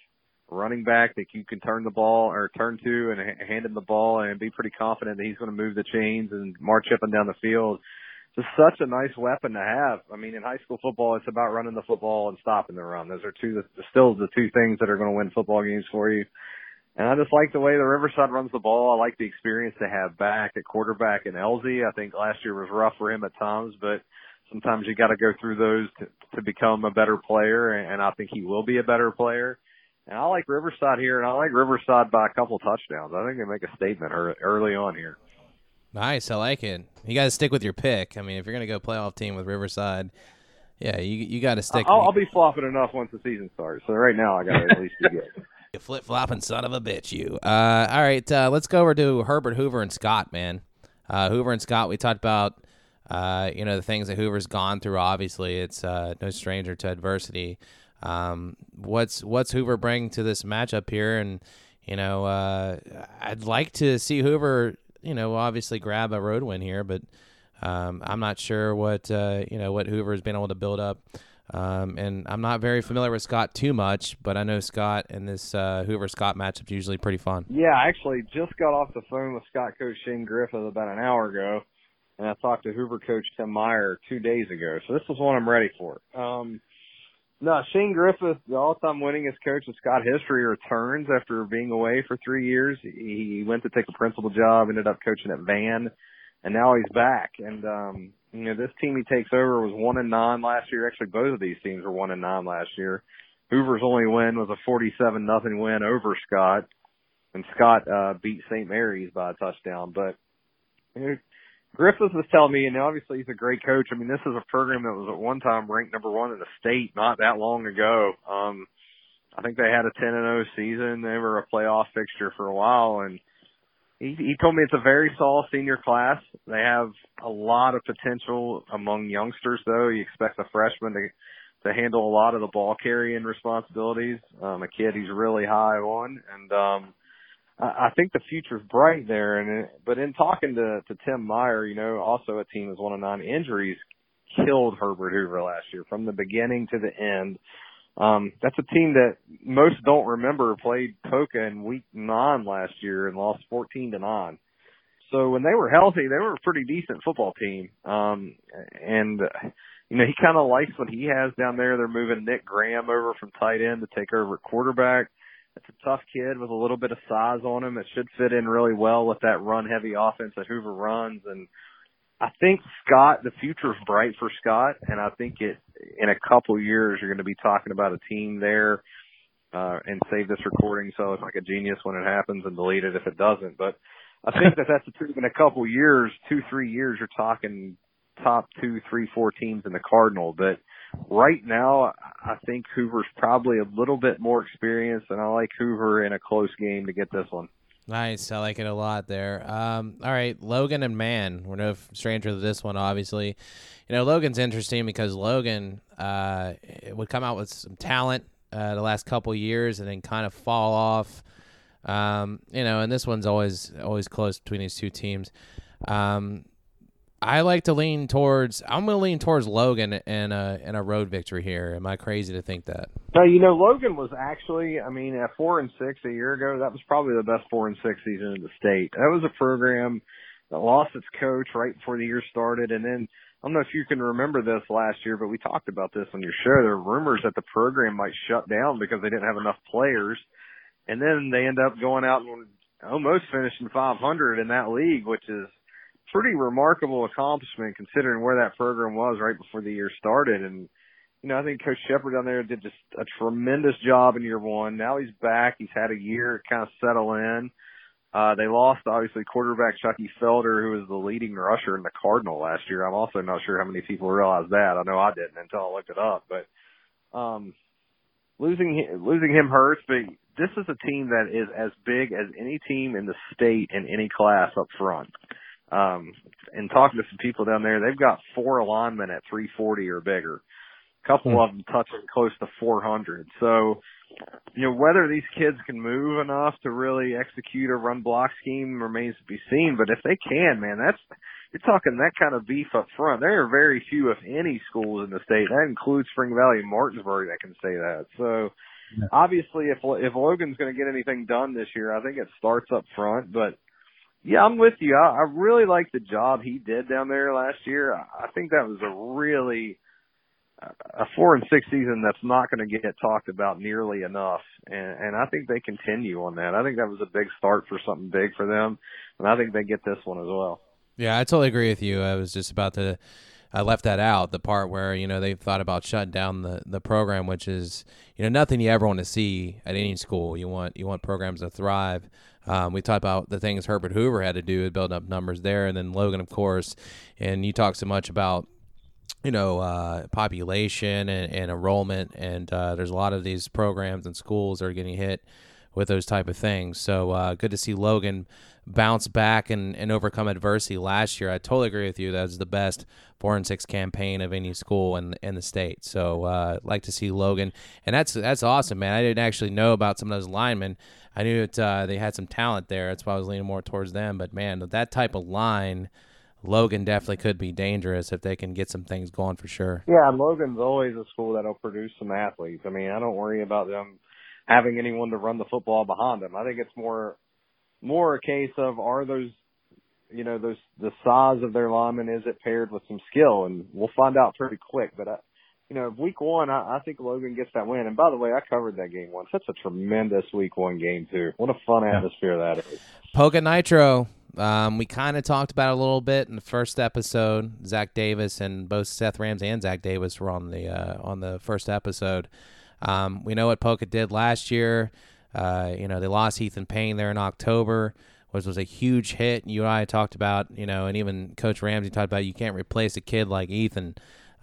S2: running back that you can turn the ball or turn to and hand him the ball and be pretty confident that he's going to move the chains and march up and down the field. It's such a nice weapon to have. I mean, in high school football, it's about running the football and stopping the run. Those are two, still the two things that are going to win football games for you. And I just like the way the Riverside runs the ball. I like the experience they have back at quarterback and Elsie. I think last year was rough for him at times, but sometimes you got to go through those to, to become a better player. And I think he will be a better player. And I like Riverside here, and I like Riverside by a couple touchdowns. I think they make a statement early on here.
S1: Nice, I like it. You got to stick with your pick. I mean, if you're going to go playoff team with Riverside, yeah, you you got to stick.
S2: I'll, I'll, be flopping enough once the season starts. So right now, I got to at least be good.
S1: You flip flopping son of a bitch, you. Uh, all right, uh, let's go over to Herbert Hoover and Scott, man. Uh, Hoover and Scott, we talked about, uh, you know, the things that Hoover's gone through. Obviously, it's uh, no stranger to adversity. Um, what's what's Hoover bring to this matchup here? And you know, uh, I'd like to see Hoover, you know, obviously grab a road win here, but um, I'm not sure what you know what Hoover has been able to build up Um, and I'm not very familiar with Scott too much, but I know Scott and this uh, Hoover Scott matchup is usually pretty fun.
S2: Yeah, I actually just got off the phone with Scott coach Shane Griffith about an hour ago, and I talked to Hoover coach Tim Meyer two days ago. So this is one I'm ready for. Um, no, Shane Griffith, the all-time winningest coach in Scott history, returns after being away for three years. He went to take a principal job, ended up coaching at Van, and now he's back. And um, you know, this team he takes over was one and nine last year. Actually, both of these teams were one and nine last year. Hoover's only win was a 47 nothing win over Scott, and Scott uh, beat St. Mary's by a touchdown. But you know, Griffith was telling me, and obviously he's a great coach. I mean, this is a program that was at one time ranked number one in the state not that long ago. Um, I think they had a 10 and 0 season. They were a playoff fixture for a while, and he, he told me it's a very solid senior class. They have a lot of potential among youngsters, though. He expects a freshman to to handle a lot of the ball carrying responsibilities. Um, a kid he's really high on, and um, I I think the future's bright there. And but in talking to to Tim Meyer, you know, also a team is one of nine injuries killed Herbert Hoover last year from the beginning to the end. Um, that's a team that most don't remember played Poca in week nine last year and lost 14 to nine. So when they were healthy, they were a pretty decent football team. Um, and, you know, he kind of likes what he has down there. They're moving Nick Graham over from tight end to take over at quarterback. It's a tough kid with a little bit of size on him. It should fit in really well with that run heavy offense that Hoover runs. And I think Scott, the future is bright for Scott. And I think it, in a couple years, you're going to be talking about a team there, uh, and save this recording so it's like a genius when it happens and delete it if it doesn't. But I think that that's a team in a couple years, two, three years, you're talking top two, three, four teams in the Cardinal. But right now, I think Hoover's probably a little bit more experienced, and I like Hoover in a close game to get this one.
S1: Nice, I like it a lot there. Um, all right, Logan and Man, we're no stranger to this one, obviously. You know, Logan's interesting because Logan uh, would come out with some talent uh, the last couple years and then kind of fall off. Um, you know, and this one's always always close between these two teams. Um, I like to lean towards. I'm going to lean towards Logan and a and a road victory here. Am I crazy to think that?
S2: No, you know Logan was actually. I mean, at four and six a year ago, that was probably the best four and six season in the state. That was a program that lost its coach right before the year started, and then I don't know if you can remember this last year, but we talked about this on your show. There were rumors that the program might shut down because they didn't have enough players, and then they end up going out and almost finishing 500 in that league, which is pretty remarkable accomplishment considering where that program was right before the year started. And, you know, I think Coach Shepard down there did just a tremendous job in year one. Now he's back. He's had a year to kind of settle in. Uh, they lost obviously quarterback Chucky Felder, who was the leading rusher in the Cardinal last year. I'm also not sure how many people realize that. I know I didn't until I looked it up, but, um, losing, losing him hurts, but this is a team that is as big as any team in the state in any class up front. Um, and talking to some people down there, they've got four alignment at 340 or bigger. A couple mm-hmm. of them touching close to 400. So, you know, whether these kids can move enough to really execute a run block scheme remains to be seen. But if they can, man, that's, you're talking that kind of beef up front. There are very few, if any, schools in the state. That includes Spring Valley and Martinsburg that can say that. So, yeah. obviously, if if Logan's going to get anything done this year, I think it starts up front. But yeah, I'm with you. I, I really like the job he did down there last year. I, I think that was a really uh, a four and six season that's not going to get talked about nearly enough, and, and I think they continue on that. I think that was a big start for something big for them, and I think they get this one as well.
S1: Yeah, I totally agree with you. I was just about to. I left that out, the part where you know they've thought about shutting down the, the program, which is you know nothing you ever want to see at any school. You want you want programs to thrive. Um, we talked about the things Herbert Hoover had to do to build up numbers there, and then Logan, of course. And you talk so much about you know uh, population and, and, enrollment, and uh, there's a lot of these programs and schools that are getting hit with those type of things. So uh, good to see Logan bounce back and, and overcome adversity last year. I totally agree with you. That was the best four and six campaign of any school in in the state. So uh, like to see Logan, and that's that's awesome, man. I didn't actually know about some of those linemen. I knew that uh, they had some talent there. That's why I was leaning more towards them. But man, that type of line, Logan definitely could be dangerous if they can get some things going for sure.
S2: Yeah, and Logan's always a school that'll produce some athletes. I mean, I don't worry about them having anyone to run the football behind them. I think it's more more a case of are those you know those the size of their linemen is it paired with some skill, and we'll find out pretty quick. But I, you know, week one, I, I think Logan gets that win. And by the way, I covered that game once. That's a tremendous week one game too. What a fun atmosphere that is.
S1: Poca Nitro. Um, we kind of talked about it a little bit in the first episode. Zach Davis and both Seth Rams and Zach Davis were on the uh, on the first episode. Um, we know what Poca did last year. Uh, you know, they lost Ethan Payne there in October, which was a huge hit. You and I talked about, you know, and even Coach Ramsey talked about you can't replace a kid like Ethan.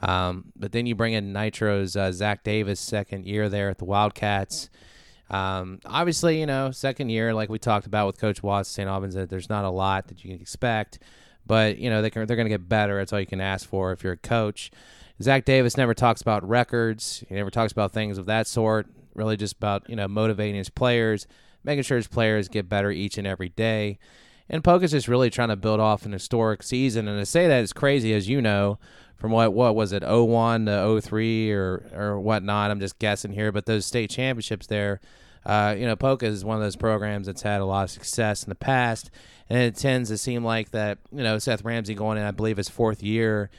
S1: Um, but then you bring in Nitro's uh, Zach Davis, second year there at the Wildcats. Um, obviously, you know, second year, like we talked about with Coach Watts, St. Albans, that there's not a lot that you can expect, but you know they can, they're going to get better. That's all you can ask for if you're a coach. Zach Davis never talks about records. He never talks about things of that sort. Really, just about you know motivating his players, making sure his players get better each and every day. And Poca's just really trying to build off an historic season. And to say that is crazy, as you know, from what what was it, 01 to 03 or or whatnot. I'm just guessing here, but those state championships there uh, you know, Poca is one of those programs that's had a lot of success in the past, and it tends to seem like that. You know, Seth Ramsey going in, I believe, his fourth year.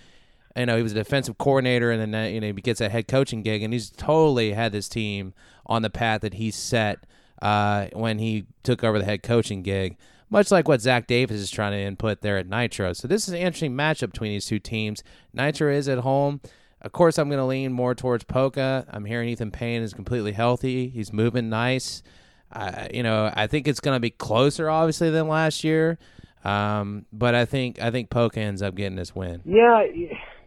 S1: You know, he was a defensive coordinator, and then you know he gets a head coaching gig, and he's totally had this team on the path that he set uh, when he took over the head coaching gig. Much like what Zach Davis is trying to input there at Nitro. So this is an interesting matchup between these two teams. Nitro is at home. Of course, I'm going to lean more towards Poca. I'm hearing Ethan Payne is completely healthy. He's moving nice. Uh, you know, I think it's going to be closer, obviously, than last year. Um, but I think I think Poca ends up getting this win.
S2: Yeah,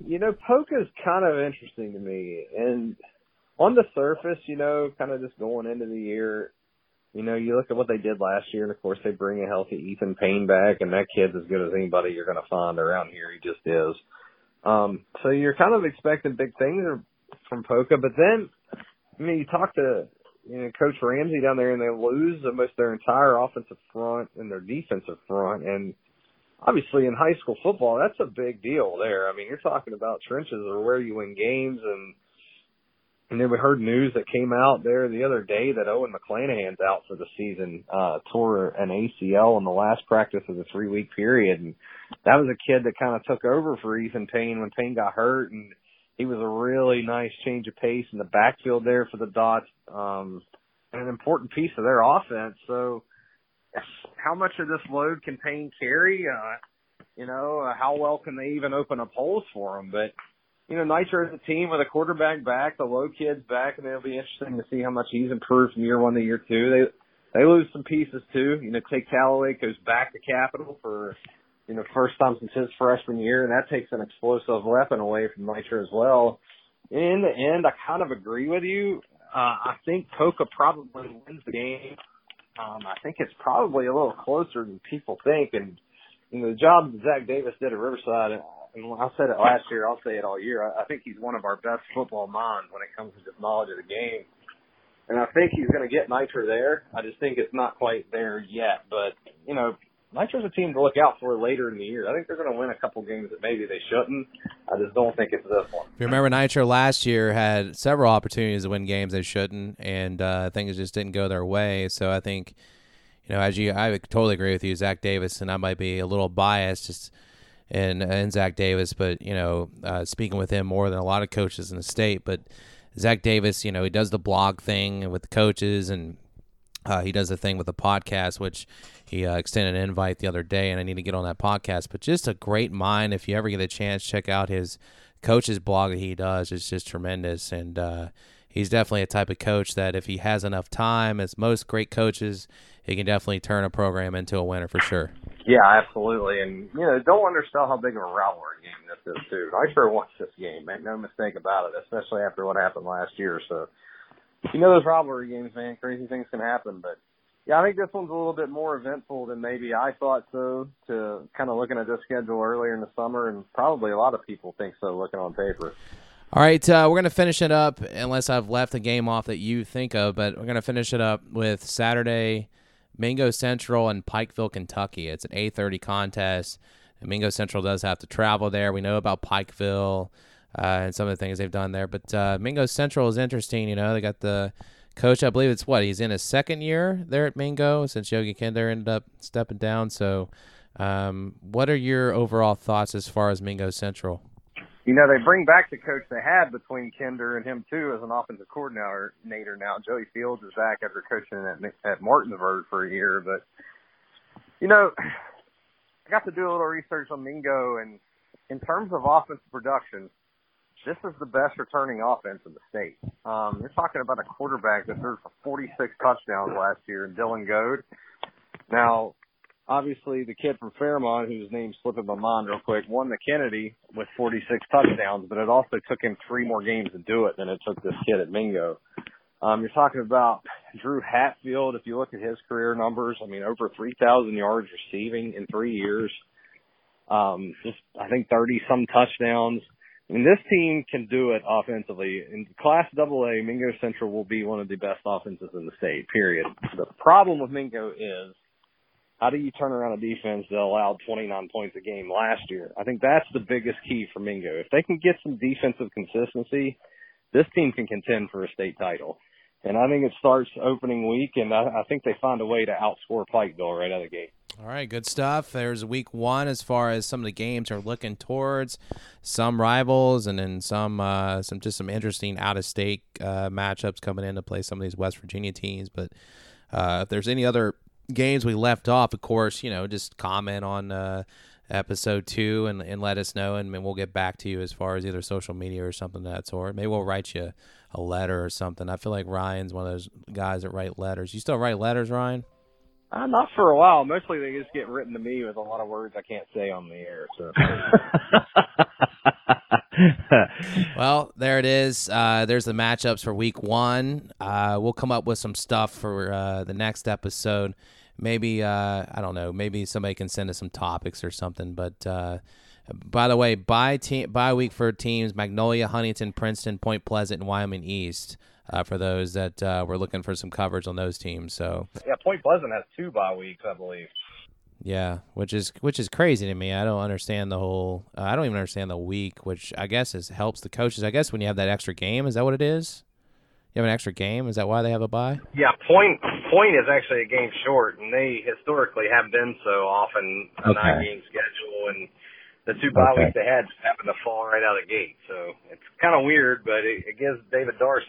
S2: you know, Poca's kind of interesting to me, and on the surface, you know, kind of just going into the year, you know, you look at what they did last year, and of course they bring a healthy Ethan Payne back, and that kid's as good as anybody you're going to find around here. He just is. Um, so you're kind of expecting big things from Poca, but then, I mean, you talk to, you know, Coach Ramsey down there and they lose almost their entire offensive front and their defensive front. And obviously in high school football, that's a big deal there. I mean, you're talking about trenches or where you win games and, and then we heard news that came out there the other day that Owen McClanahan's out for the season, uh, tore an ACL in the last practice of the three week period. And that was a kid that kind of took over for Ethan Payne when Payne got hurt. And he was a really nice change of pace in the backfield there for the Dots, um, and an important piece of their offense. So how much of this load can Payne carry? Uh, you know, uh, how well can they even open up holes for him? But you know, Nitro is a team with a quarterback back, the low kid's back, and it'll be interesting to see how much he's improved from year one to year two. They they lose some pieces too. You know, Tate Calloway goes back to Capital for you know first time since his freshman year, and that takes an explosive weapon away from Nitro as well. In the end, I kind of agree with you. Uh, I think Poca probably wins the game. Um, I think it's probably a little closer than people think, and you know the job Zach Davis did at Riverside and I said it last year, I'll say it all year. I, I think he's one of our best football minds when it comes to just knowledge of the game. And I think he's going to get Nitro there. I just think it's not quite there yet. But, you know, Nitro's a team to look out for later in the year. I think they're going to win a couple games that maybe they shouldn't. I just don't think it's this one.
S1: If you remember, Nitro last year had several opportunities to win games they shouldn't, and uh, things just didn't go their way. So I think, you know, as you, I totally agree with you, Zach Davis, and I might be a little biased just – in, in Zach Davis, but you know, uh, speaking with him more than a lot of coaches in the state. But Zach Davis, you know, he does the blog thing with the coaches, and uh, he does a thing with a podcast, which he uh, extended an invite the other day, and I need to get on that podcast. But just a great mind. If you ever get a chance, check out his coach's blog that he does. It's just tremendous, and uh, he's definitely a type of coach that if he has enough time, as most great coaches, he can definitely turn a program into a winner for sure.
S2: Yeah, absolutely. And, you know, don't undersell how big of a rivalry game this is, too. I sure want this game, make no mistake about it, especially after what happened last year. So, you know, those rivalry games, man, crazy things can happen. But, yeah, I think this one's a little bit more eventful than maybe I thought so, to kind of looking at this schedule earlier in the summer, and probably a lot of people think so looking on paper.
S1: All right, uh, we're going to finish it up, unless I've left a game off that you think of, but we're going to finish it up with Saturday – Mingo Central and Pikeville, Kentucky. It's an 8:30 contest. Mingo Central does have to travel there. We know about Pikeville uh, and some of the things they've done there. But uh, Mingo Central is interesting. You know, they got the coach. I believe it's what he's in his second year there at Mingo since Yogi Kinder ended up stepping down. So, um, what are your overall thoughts as far as Mingo Central?
S2: You know, they bring back the coach they had between Kinder and him too as an offensive coordinator now. Joey Fields is back after coaching at at Martinsburg for a year, but you know, I got to do a little research on Mingo and in terms of offensive production, this is the best returning offense in the state. Um, you're talking about a quarterback that threw for 46 touchdowns last year in Dylan Goad. Now, obviously, the kid from Fairmont, whose name's slipping my mind real quick, won the Kennedy with 46 touchdowns, but it also took him three more games to do it than it took this kid at Mingo. Um, you're talking about Drew Hatfield. If you look at his career numbers, I mean, over 3,000 yards receiving in three years. Um, just, I think 30 some touchdowns. I mean, this team can do it offensively. In Class AA, Mingo Central will be one of the best offenses in the state, period. The problem with Mingo is how do you turn around a defense that allowed 29 points a game last year? I think that's the biggest key for Mingo. If they can get some defensive consistency, this team can contend for a state title. And I think it starts opening week, and I, I think they find a way to outscore Pikeville right out of the gate.
S1: All right, good stuff. There's week one as far as some of the games are looking towards some rivals, and then some uh, some just some interesting out of state uh, matchups coming in to play some of these West Virginia teams. But uh, if there's any other games we left off, of course, you know, just comment on uh, episode two and, and let us know, and we'll get back to you as far as either social media or something of that sort. Maybe we'll write you a letter or something. I feel like Ryan's one of those guys that write letters. You still write letters, Ryan?
S2: Uh, not for a while. Mostly they just get written to me with a lot of words I can't say on the air. So.
S1: well, there it is. Uh, there's the matchups for week one. Uh, we'll come up with some stuff for uh, the next episode. Maybe uh, I don't know. Maybe somebody can send us some topics or something. But uh, by the way, by team by week for teams: Magnolia, Huntington, Princeton, Point Pleasant, and Wyoming East uh, for those that uh, were looking for some coverage on those teams. So
S2: yeah, Point Pleasant has two bye weeks, I believe.
S1: Yeah, which is which is crazy to me. I don't understand the whole. Uh, I don't even understand the week, which I guess is helps the coaches. I guess when you have that extra game, is that what it is? You have an extra game. Is that why they have a bye?
S2: Yeah, Point Point is actually a game short, and they historically have been so often a okay. nine game schedule and the two bye okay. weeks they had just happened to fall right out of the gate. So it's kind of weird, but it, it gives David Darst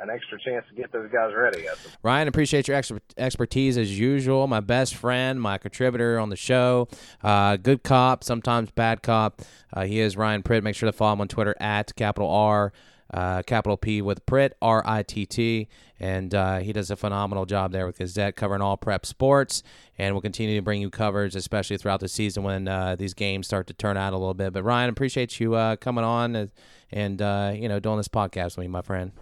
S2: an extra chance to get those guys ready.
S1: Ryan, appreciate your extra expertise as usual. My best friend, my contributor on the show, uh, good cop, sometimes bad cop. Uh, he is Ryan Pritt. Make sure to follow him on Twitter at capital R uh, capital P with Pritt, R I T T. And uh, he does a phenomenal job there with Gazette covering all prep sports. And we'll continue to bring you coverage, especially throughout the season when uh, these games start to turn out a little bit. But Ryan, appreciate you uh, coming on and, uh, you know doing this podcast with me, my friend.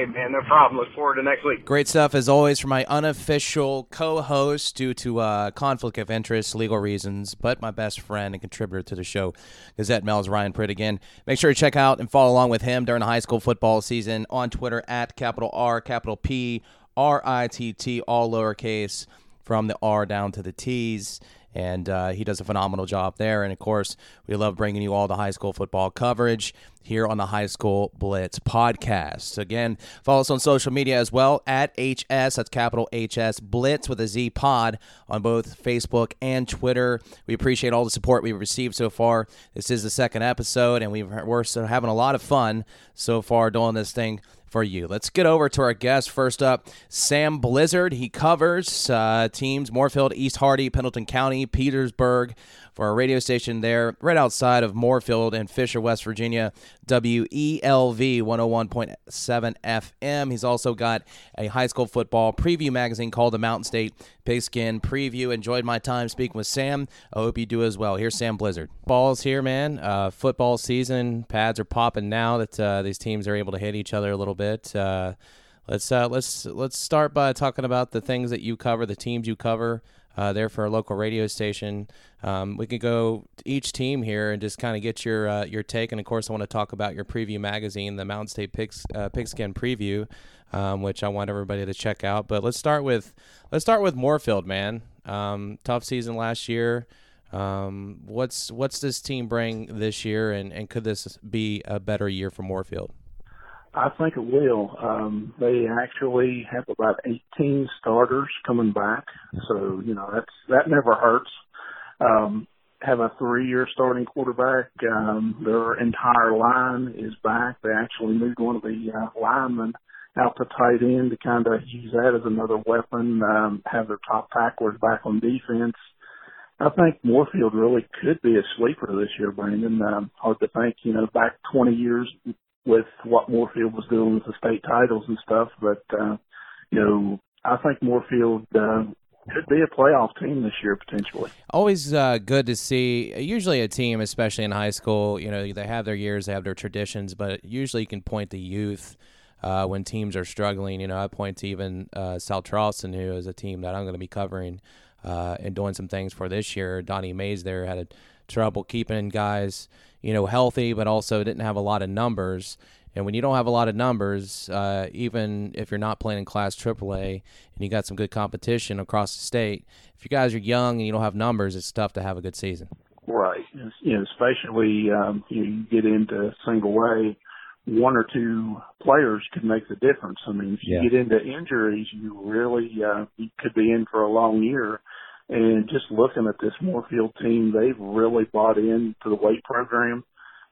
S2: Hey, man, no problem. Look forward to next week.
S1: Great stuff, as always, from my unofficial co host due to uh, conflict of interest, legal reasons, but my best friend and contributor to the show, Gazette-Mail's Ryan Pritt again. Make sure to check out and follow along with him during the high school football season on Twitter at capital R, capital P, R I T T, all lowercase, from the R down to the T's and uh, he does a phenomenal job there. And of course, we love bringing you all the high school football coverage here on the High School Blitz podcast. Again, follow us on social media as well at HS, that's capital HS Blitz with a Z pod on both Facebook and Twitter. We appreciate all the support we've received so far. This is the second episode, and we've, we're having a lot of fun so far doing this thing for you. Let's get over to our guest. First up, Sam Blizzard. He covers uh, teams Moorefield, East Hardy, Pendleton County, Petersburg for a radio station there right outside of Moorefield and Fisher, West Virginia, WELD 101.7 FM. He's also got a high school football preview magazine called the Mountain State Pigskin Preview. Enjoyed my time speaking with Sam. I hope you do as well. Here's Sam Blizzard. Ball's here, man. Uh, football season. Pads are popping now that uh, these teams are able to hit each other a little bit. Uh, let's uh, let's let's start by talking about the things that you cover, the teams you cover uh, there for a local radio station. Um, we could go each team here and just kind of get your uh, your take. And of course, I want to talk about your preview magazine, the Mountain State Pigs, uh, Pigskin Preview, um, which I want everybody to check out. But let's start with let's start with Moorefield, man. Um, tough season last year. Um, what's what's this team bring this year, and, and could this be a better year for Moorefield?
S4: I think it will. Um, they actually have about 18 starters coming back, so you know that's that never hurts. Um, have a three-year starting quarterback. Um, their entire line is back. They actually moved one of the uh, linemen out to tight end to kind of use that as another weapon. Um, have their top tacklers back on defense. I think Moorefield really could be a sleeper this year, Brandon. Um, hard to think, you know, back 20 years with what Moorefield was doing with the state titles and stuff, but, uh, you know, I think Moorfield, uh, could be a playoff team this year potentially.
S1: Always uh, good to see. Usually, a team, especially in high school, you know, they have their years, they have their traditions, but usually you can point to youth uh, when teams are struggling. You know, I point to even uh, South Charleston, who is a team that I'm going to be covering uh, and doing some things for this year. Donnie Mays there had a trouble keeping guys, you know, healthy, but also didn't have a lot of numbers. And when you don't have a lot of numbers, uh, even if you're not playing in Class AAA and you got some good competition across the state, if you guys are young and you don't have numbers, it's tough to have a good season.
S4: Right. You know, especially um, you, know, you get into single A one or two players could make the difference. I mean, if you yeah. get into injuries, you really uh, you could be in for a long year. And just looking at this Moorefield team, they've really bought into the weight program.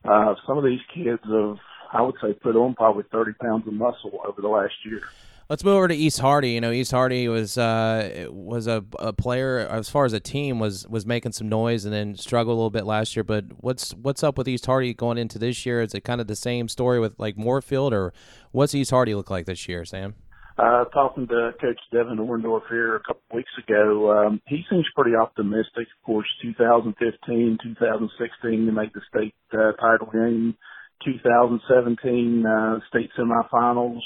S4: Uh, some of these kids have, I would say, put on probably 30 pounds of muscle over the last year.
S1: Let's move over to East Hardy. You know, East Hardy was uh, was a, a player as far as a team was was making some noise and then struggled a little bit last year. But what's what's up with East Hardy going into this year? Is it kind of the same story with like Moorefield, or what's East Hardy look like this year, Sam?
S4: Uh, talking to Coach Devin Orndorff here a couple weeks ago, um, he seems pretty optimistic. Of course, 2015, 2016, they made the state uh, title game. 2017 uh, state semifinals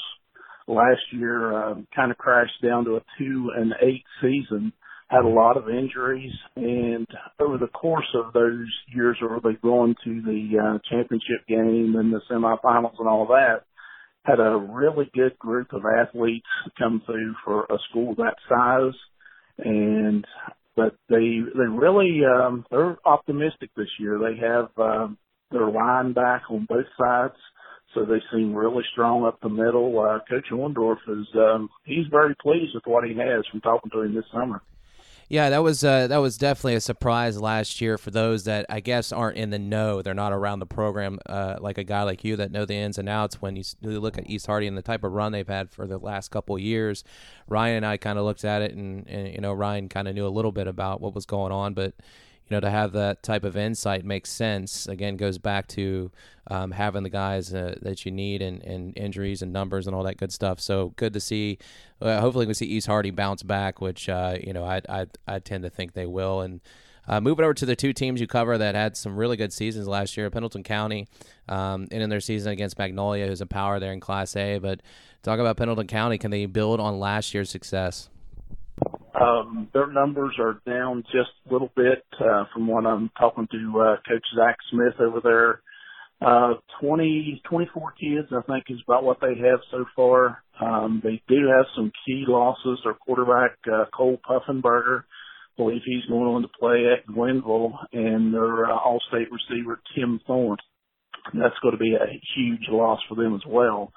S4: last year uh, kind of crashed down to a two and eight season. Had a lot of injuries, and over the course of those years, where they going to the uh, championship game and the semifinals and all that, had a really good group of athletes come through for a school that size, and but they they really um, they're optimistic this year. They have um, their line back on both sides so they seem really strong up the middle. Uh, Coach Orndorff is um, he's very pleased with what he has from talking to him this summer.
S1: Yeah, that was uh, that was definitely a surprise last year for those that I guess aren't in the know. They're not around the program uh, like a guy like you that know the ins and outs. When you look at East Hardy and the type of run they've had for the last couple years, Ryan and I kind of looked at it, and, and you know Ryan kind of knew a little bit about what was going on, but know, to have that type of insight makes sense. Again, goes back to um, having the guys uh, that you need and, and injuries and numbers and all that good stuff. So good to see. Uh, hopefully, we see East Hardy bounce back, which uh, you know I, I I tend to think they will. And uh, moving over to the two teams you cover that had some really good seasons last year, Pendleton County, um, and in their season against Magnolia, who's a power there in Class A. But talk about Pendleton County. Can they build on last year's success?
S4: Um, their numbers are down just a little bit uh, from what I'm talking to uh, Coach Zach Smith over there. Uh, 20, 24 kids, I think, is about what they have so far. Um, they do have some key losses. Their quarterback, uh, Cole Puffenberger, I believe he's going on to play at Glenville, and their uh, all-state receiver, Tim Thorne. That's going to be a huge loss for them as well.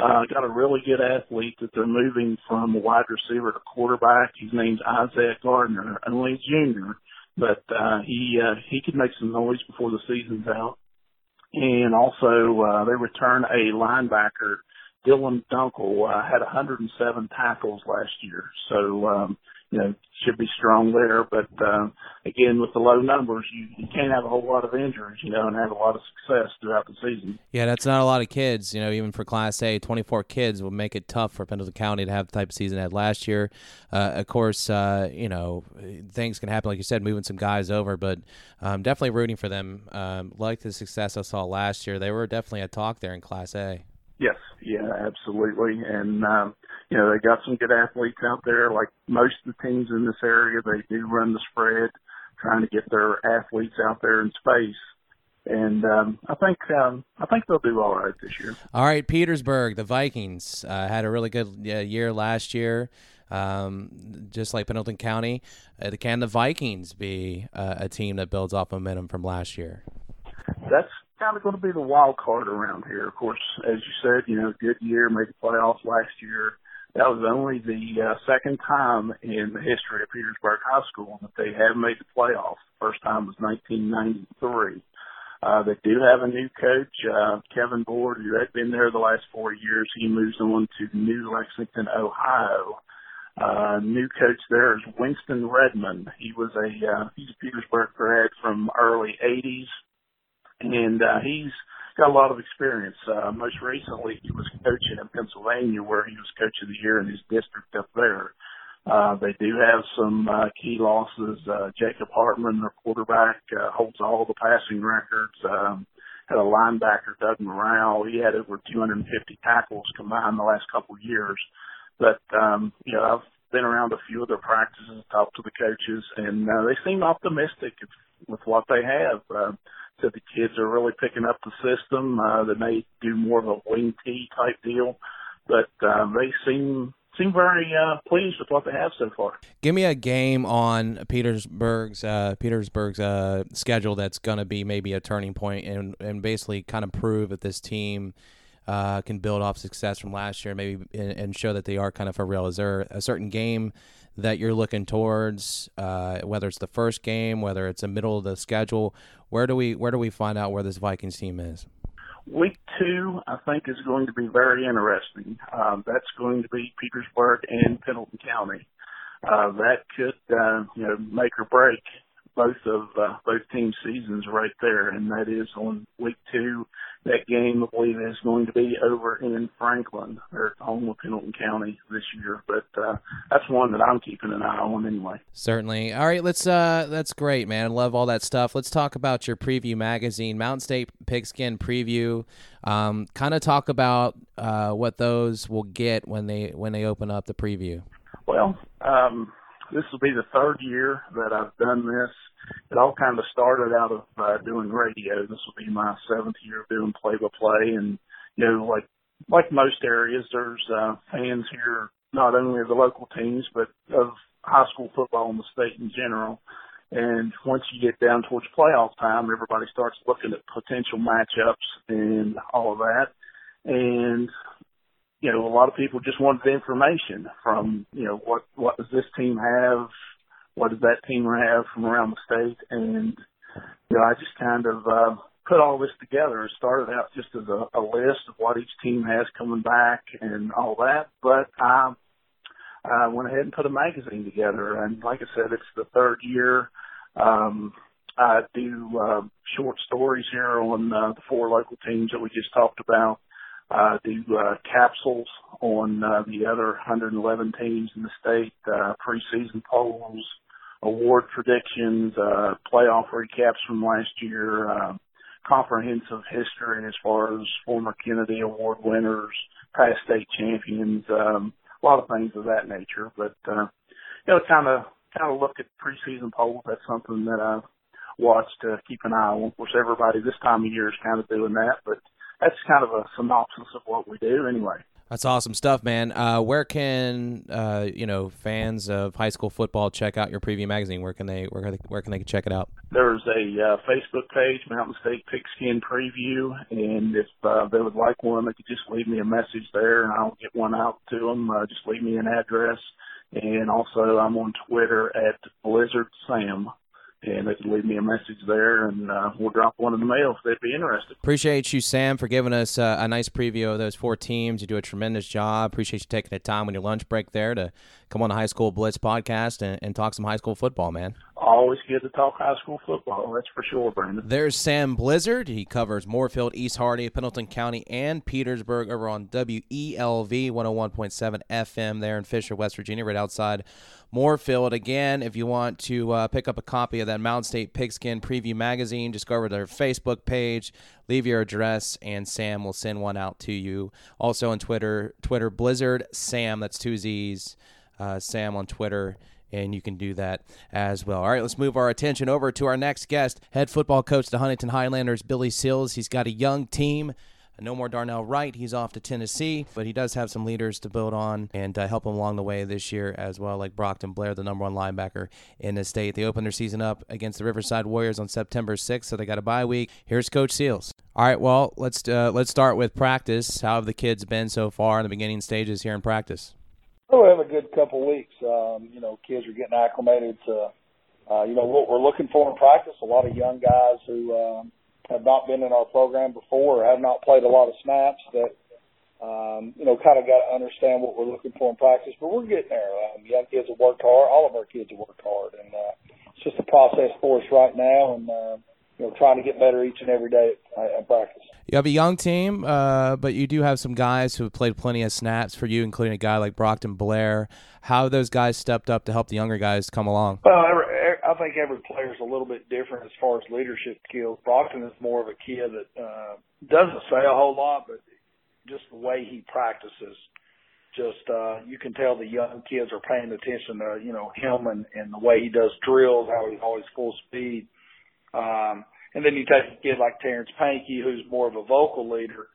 S4: Uh, got a really good athlete that they're moving from a wide receiver to quarterback. His name's Isaiah Gardner, only a junior, but uh, he uh, he could make some noise before the season's out. And also, uh, they return a linebacker, Dylan Dunkel, uh, had 107 tackles last year. So, um, you know, should be strong there. But uh, again, with the low numbers, you, you can't have a whole lot of injuries, you know, and have a lot of success throughout the season.
S1: Yeah, that's not a lot of kids. You know, even for Class A, 24 kids will make it tough for Pendleton County to have the type of season they had last year. Uh, of course, uh, you know, things can happen, like you said, moving some guys over, but um, definitely rooting for them. Um, like the success I saw last year, they were definitely a talk there in Class A.
S4: Yes, yeah, absolutely. And um, you know, they got some good athletes out there. Like most of the teams in this area, they do run the spread, trying to get their athletes out there in space. And um, I think um, I think they'll do all right this year.
S1: All right, Petersburg, the Vikings uh, had a really good uh, year last year. Um, just like Pendleton County, uh, can the Vikings be uh, a team that builds off momentum from last year?
S4: That's kind of going to be the wild card around here. Of course, as you said, you know, good year, made the playoffs last year. That was only the uh, second time in the history of Petersburg High School that they have made the playoffs. First time was 1993. Uh, they do have a new coach, uh, Kevin Board, who had been there the last four years. He moves on to New Lexington, Ohio. Uh, new coach there is Winston Redmond. He was a, uh, he's a Petersburg grad from early 80s and uh, he's got a lot of experience. Uh, most recently, he was coaching in Pennsylvania, where he was coach of the year in his district up there. Uh, they do have some uh, key losses. Uh, Jacob Hartman, their quarterback, uh, holds all the passing records. Um, had a linebacker, Doug Morale. He had over 250 tackles combined the last couple of years. But, um, you know, I've been around a few of their practices, talked to the coaches, and uh, they seem optimistic with what they have. Uh, that the kids are really picking up the system. Uh, they may do more of a wing tee type deal, but uh, they seem seem very uh, pleased with what they have so far.
S1: Give me a game on Petersburg's uh, Petersburg's uh, schedule that's going to be maybe a turning point and and basically kind of prove that this team. Uh, can build off success from last year, maybe, and, and show that they are kind of for real. Is there a certain game that you're looking towards, uh, whether it's the first game, whether it's the middle of the schedule. Where do we where do we find out where this Vikings team is?
S4: Week two, I think, is going to be very interesting. Um, that's going to be Petersburg and Pendleton County. Uh, that could, uh, you know, make or break both of uh, both team seasons right there, and that is on week two. That game, I believe, is going to be over in Franklin or home of Pendleton County this year. But uh, that's one that I'm keeping an eye on anyway.
S1: Certainly. All right, let's. Uh, that's great, man. I love all that stuff. Let's talk about your preview magazine, Mountain State Pigskin Preview. Um, kind of talk about uh, what those will get when they when they open up the preview.
S4: Well. Um, this will be the third year that I've done this. It all kind of started out of uh, doing radio. This will be my seventh year of doing play by play, and you know, like like most areas, there's uh, fans here not only of the local teams but of high school football in the state in general. And once you get down towards playoff time, everybody starts looking at potential matchups and all of that. And you know, a lot of people just wanted the information from, you know, what, what does this team have? What does that team have from around the state? And, you know, I just kind of, uh, put all this together. It started out just as a, a list of what each team has coming back and all that. But, um, I went ahead and put a magazine together. And like I said, it's the third year. Um, I do uh, short stories here on uh, the four local teams that we just talked about uh, do uh, capsules on uh, the other 111 teams in the state, uh, preseason polls, award predictions, uh, playoff recaps from last year, uh, comprehensive history as far as former Kennedy Award winners, past state champions, um, a lot of things of that nature. But uh, you know, kind of kind of look at preseason polls. That's something that I watch to keep an eye on. Of course, everybody this time of year is kind of doing that, but that's kind of a synopsis of what we do anyway.
S1: That's awesome stuff, man. Uh, where can uh, you know fans of high school football check out your preview magazine? Where can they where can they, where can they check it out?
S4: There's a uh, Facebook page, Mountain State Pigskin Preview, and if uh, they would like one, they could just leave me a message there, and I'll get one out to them. Uh, just leave me an address, and also I'm on Twitter at Blizzard Sam and they can leave me a message there, and uh, we'll drop one in the mail if they'd be interested.
S1: Appreciate you, Sam, for giving us uh, a nice preview of those four teams. You do a tremendous job. Appreciate you taking the time on your lunch break there to come on the High School Blitz podcast and, and talk some high school football, man.
S4: Always good to talk high school football. That's for sure, Brandon.
S1: There's Sam Blizzard. He covers Moorefield, East Hardy, Pendleton County, and Petersburg over on WELD 101.7 FM there in Fisher, West Virginia, right outside Moorefield. Again, if you want to uh, pick up a copy of that Mountain State Pigskin Preview magazine, just go over to their Facebook page, leave your address, and Sam will send one out to you. Also on Twitter, Twitter Blizzard Sam. That's two Z's. Uh, Sam on Twitter and you can do that as well. All right, let's move our attention over to our next guest, head football coach, the Huntington Highlanders, Billy Seals. He's got a young team No more Darnell Wright. He's off to Tennessee, but he does have some leaders to build on and uh, help him along the way this year as well, like Brockton Blair, the number one linebacker in the state. They open their season up against the Riverside Warriors on September 6th, so they got a bye week. Here's Coach Seals. All right, well, let's uh, let's start with practice. How have the kids been so far in the beginning stages here in practice?
S5: We have a good couple weeks. Um, you know, kids are getting acclimated to, uh, you know, what we're looking for in practice. A lot of young guys who um, have not been in our program before or have not played a lot of snaps that, um, you know, kind of got to understand what we're looking for in practice. But we're getting there. Um, young kids have worked hard. All of our kids have worked hard, and uh, it's just a process for us right now. And uh, you know, trying to get better each and every day at, practice.
S1: You have a young team, uh, but you do have some guys who have played plenty of snaps for you, including a guy like Brockton Blair. How have those guys stepped up to help the younger guys come along?
S5: Well, every, I think every player is a little bit different as far as leadership skills. Brockton is more of a kid that uh, doesn't say a whole lot, but just the way he practices, just uh, you can tell the young kids are paying attention to you know him and, and the way he does drills, how he's always full speed. Um, and then you take a kid like Terrence Pankey, who's more of a vocal leader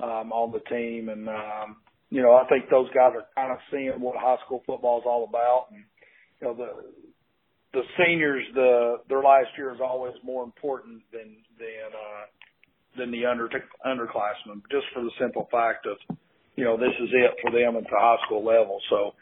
S5: um, on the team, and um, you know I think those guys are kind of seeing what high school football is all about. And you know the the seniors, the their last year is always more important than than uh, than the under underclassmen, just for the simple fact of you know this is it for them at the high school level. So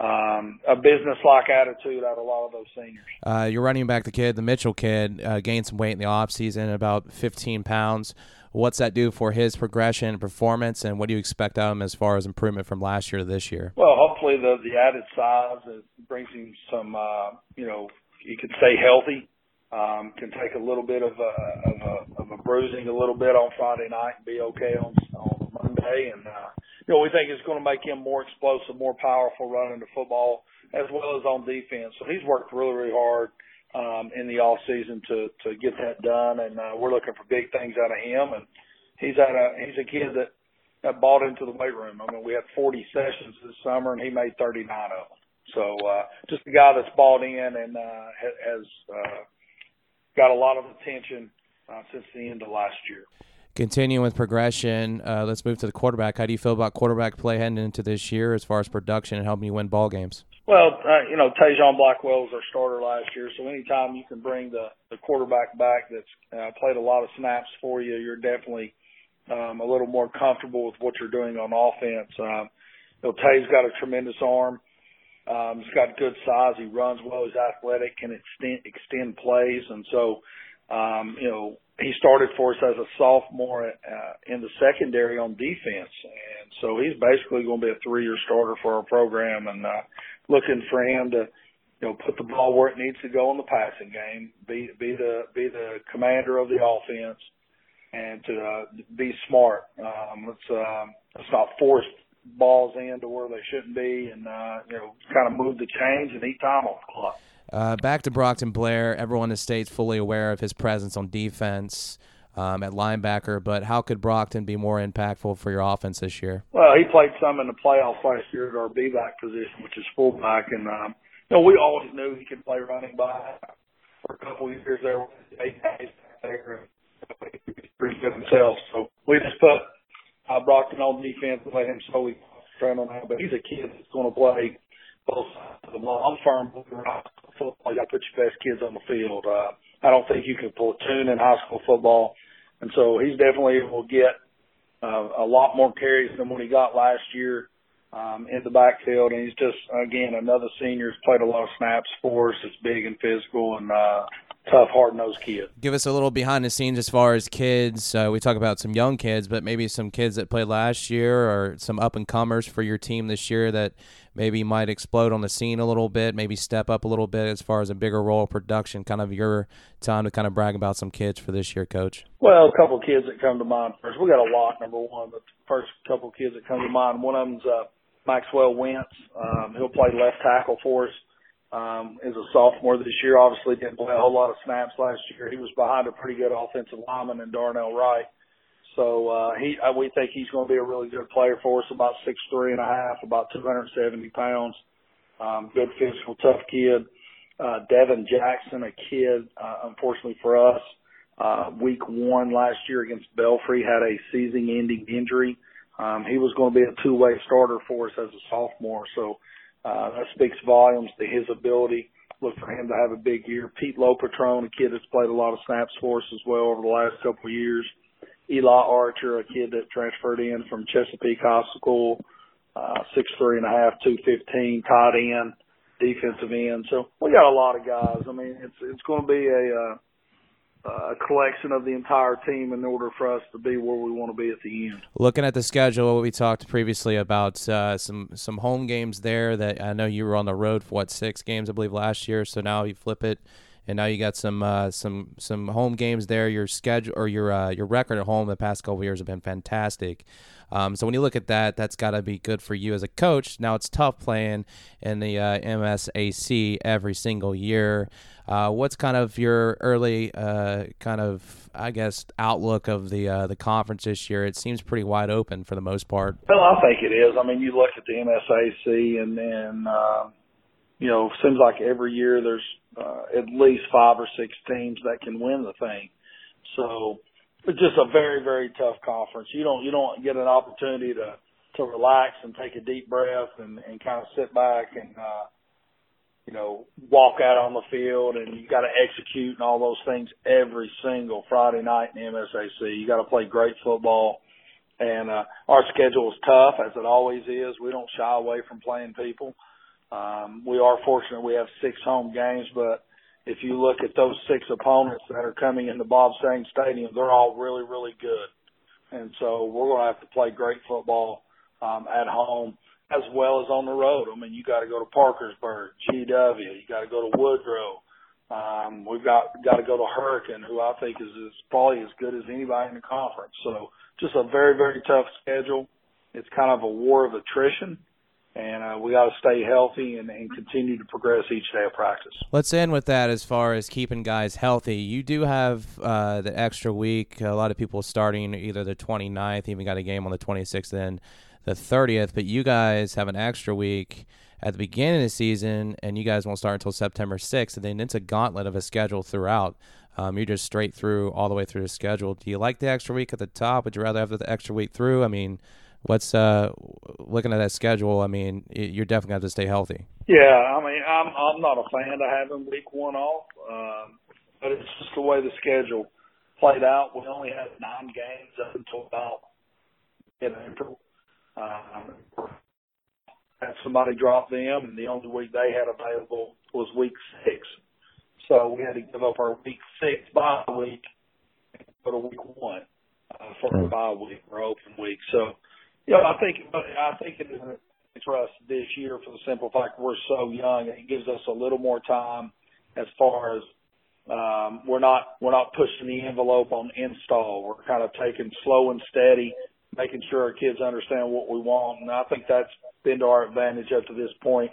S5: um, a business-like attitude out of a lot of those seniors.
S1: Uh, you're running back the kid, the Mitchell kid, uh, gained some weight in the off season, about 15 pounds. What's that do for his progression and performance, and what do you expect out of him as far as improvement from last year to this year?
S5: Well, hopefully the the added size brings him some, uh, you know, he can stay healthy. Um, can take a little bit of a, of a of a bruising a little bit on Friday night and be okay on on Monday, and uh, you know, we think it's going to make him more explosive, more powerful running the football as well as on defense. So he's worked really, really hard um, in the off season to to get that done, and uh, we're looking for big things out of him. And he's at a he's a kid that that bought into the weight room. I mean, we had 40 sessions this summer, and he made 39 of them. So uh, just a guy that's bought in and uh, has uh, got a lot of attention uh, since the end of last year
S1: continuing with progression, uh, let's move to the quarterback. How do you feel about quarterback play heading into this year as far as production and helping you win ball games?
S5: Well, uh, you know, Tajon Blackwell was our starter last year, so anytime you can bring the, the quarterback back that's uh, played a lot of snaps for you, you're definitely um, a little more comfortable with what you're doing on offense. Um, you know, Tay's got a tremendous arm. Um, he's got good size. He runs well. He's athletic, can extend extend plays, and so um, you know he started for us as a sophomore uh, in the secondary on defense, and so he's basically going to be a three-year starter for our program, and uh, looking for him to, you know, put the ball where it needs to go in the passing game, be be the be the commander of the offense, and to uh, be smart. Um, let's uh, let's not force balls in to where they shouldn't be, and uh, you know, kind of move the chains and eat time off the clock.
S1: Uh, back to Brockton Blair. Everyone in the state's fully aware of his presence on defense um, at linebacker, but how could Brockton be more impactful for your offense this year?
S5: Well, he played some in the playoffs last year at our B-back position, which is fullback, and um, you know we always knew he could play running back. For a couple of years there, eight days there, pretty good himself. So we just put uh, Brockton on defense and let him solely concentrate on that. But he's a kid that's going to play both the ball. I'm firm football, you got to put your best kids on the field. Uh, I don't think you can platoon in high school football, and so he's definitely will get uh, a lot more carries than what he got last year um, in the backfield. And he's just again another senior who's played a lot of snaps for us. It's big and physical and uh, tough, hard nosed kid.
S1: Give us a little behind the scenes as far as kids. Uh, we talk about some young kids, but maybe some kids that played last year or some up and comers for your team this year that maybe might explode on the scene a little bit, maybe step up a little bit as far as a bigger role of production. Kind of your time to kind of brag about some kids for this year, Coach.
S5: Well, a couple of kids that come to mind first. We got a lot. Number one, the first couple of kids that come to mind. One of them's uh, Maxwell Wentz. Um, he'll play left tackle for us um, as a sophomore this year. Obviously didn't play a whole lot of snaps last year. He was behind a pretty good offensive lineman in Darnell Wright. So uh, he, uh, we think he's going to be a really good player for us. About six three and a half, about 270 pounds. Um, good physical, tough kid. Uh, Devin Jackson, a kid, uh, unfortunately for us, uh, week one last year against Belfry, had a season-ending injury. Um, he was going to be a two-way starter for us as a sophomore, so uh, that speaks volumes to his ability. Look for him to have a big year. Pete Lopatron, a kid that's played a lot of snaps for us as well over the last couple of years. Eli Archer, a kid that transferred in from Chesapeake High School, uh, six three and a half, two fifteen, tight end, defensive end. So we got a lot of guys. I mean, it's it's going to be a uh, a collection of the entire team in order for us to be where we want to be at the end.
S1: Looking at the schedule, we talked previously about uh, some some home games there. That I know you were on the road for what six games I believe last year. So now you flip it, and now you got some uh, some some home games there. Your schedule or your uh, your record at home the past couple years have been fantastic. Um, so when you look at that, that's got to be good for you as a coach. Now it's tough playing in the uh, MSAC every single year. Uh, what's kind of your early uh, kind of I guess outlook of the uh, the conference this year? It seems pretty wide open for the most part.
S5: Well, I think it is. I mean, you look at the MSAC, and then uh, you know, seems like every year there's uh, at least five or six teams that can win the thing. So it's just a very, very tough conference. You don't you don't get an opportunity to to relax and take a deep breath and, and kind of sit back and uh you know, walk out on the field and you got to execute and all those things every single Friday night in MSAC. You got to play great football. And, uh, our schedule is tough as it always is. We don't shy away from playing people. Um, we are fortunate we have six home games, but if you look at those six opponents that are coming into Bob Sang Stadium, they're all really, really good. And so we're going to have to play great football, um, at home as well as on the road. I mean, you got to go to Parkersburg, GW, you got to go to Woodrow. Um, we've got got to go to Hurricane, who I think is, is probably as good as anybody in the conference. So just a very very tough schedule. It's kind of a war of attrition, and uh, we got to stay healthy and, and continue to progress each day of practice.
S1: Let's end with that as far as keeping guys healthy. You do have uh, the extra week. A lot of people starting either the 29th, even got a game on the 26th. Then the 30th, but you guys have an extra week at the beginning of the season, and you guys won't start until September 6th, and then it's a gauntlet of a schedule throughout. Um, you're just straight through all the way through the schedule. Do you like the extra week at the top? Would you rather have the extra week through? I mean, what's uh looking at that schedule? I mean, you're definitely have to stay healthy.
S5: Yeah, I mean, I'm I'm not a fan of having week one off, um, but it's just the way the schedule played out. We only had nine games up until about in April. Um, had somebody drop them, and the only week they had available was week six. So we had to give up our week six bye week and go to week one uh, for our bye week or open week. So, yeah, I think I think it is for us this year for the simple fact we're so young. It gives us a little more time as far as um, we're not we're not pushing the envelope on install. We're kind of taking slow and steady making sure our kids understand what we want. And I think that's been to our advantage up to this point.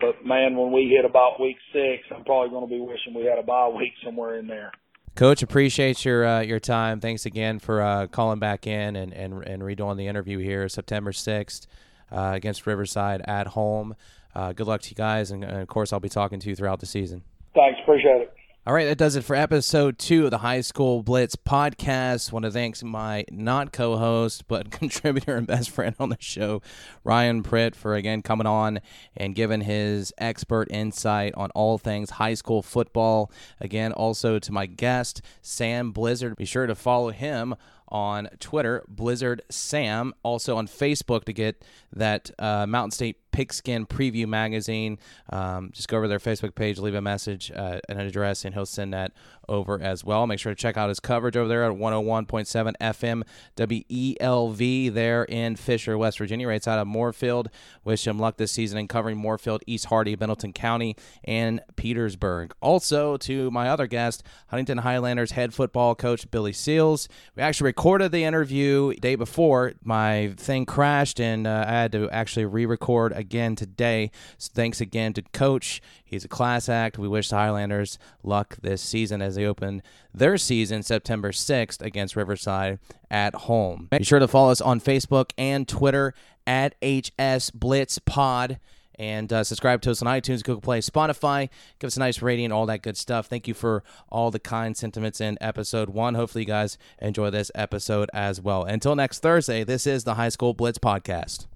S5: But man, when we hit about week six, I'm probably going to be wishing we had a bye week somewhere in there.
S1: Coach, appreciate your uh, your time. Thanks again for uh, calling back in and, and and redoing the interview here, September sixth, uh, against Riverside at home. Uh, good luck to you guys, and, and of course, I'll be talking to you throughout the season.
S5: Thanks, appreciate it.
S1: All right, that does it for episode two of the High School Blitz podcast. Want to thank my not co-host but contributor and best friend on the show, Ryan Pritt, for again coming on and giving his expert insight on all things high school football. Again, also to my guest Sam Blizzard. Be sure to follow him on Twitter, Blizzard Sam. Also on Facebook to get that uh, Mountain State Pigskin Preview Magazine. Um, just go over their Facebook page, leave a message uh, an address, and he'll send that over as well. Make sure to check out his coverage over there at 101.7 FM WELD there in Fisher, West Virginia, right outside of Moorefield. Wish him luck this season in covering Moorefield, East Hardy, Pendleton County, and Petersburg. Also, to my other guest, Huntington Highlanders head football coach Billy Seals. We actually recorded the interview day before. My thing crashed, and uh, I had to actually re record again today. So thanks again to Coach. He's a class act. We wish the Highlanders luck this season as they open their season September 6th against Riverside at home. Be sure to follow us on Facebook and Twitter at HS Blitz Pod. And uh, subscribe to us on iTunes, Google Play, Spotify. Give us a nice rating, all that good stuff. Thank you for all the kind sentiments in episode one. Hopefully, you guys enjoy this episode as well. Until next Thursday, this is the High School Blitz Podcast.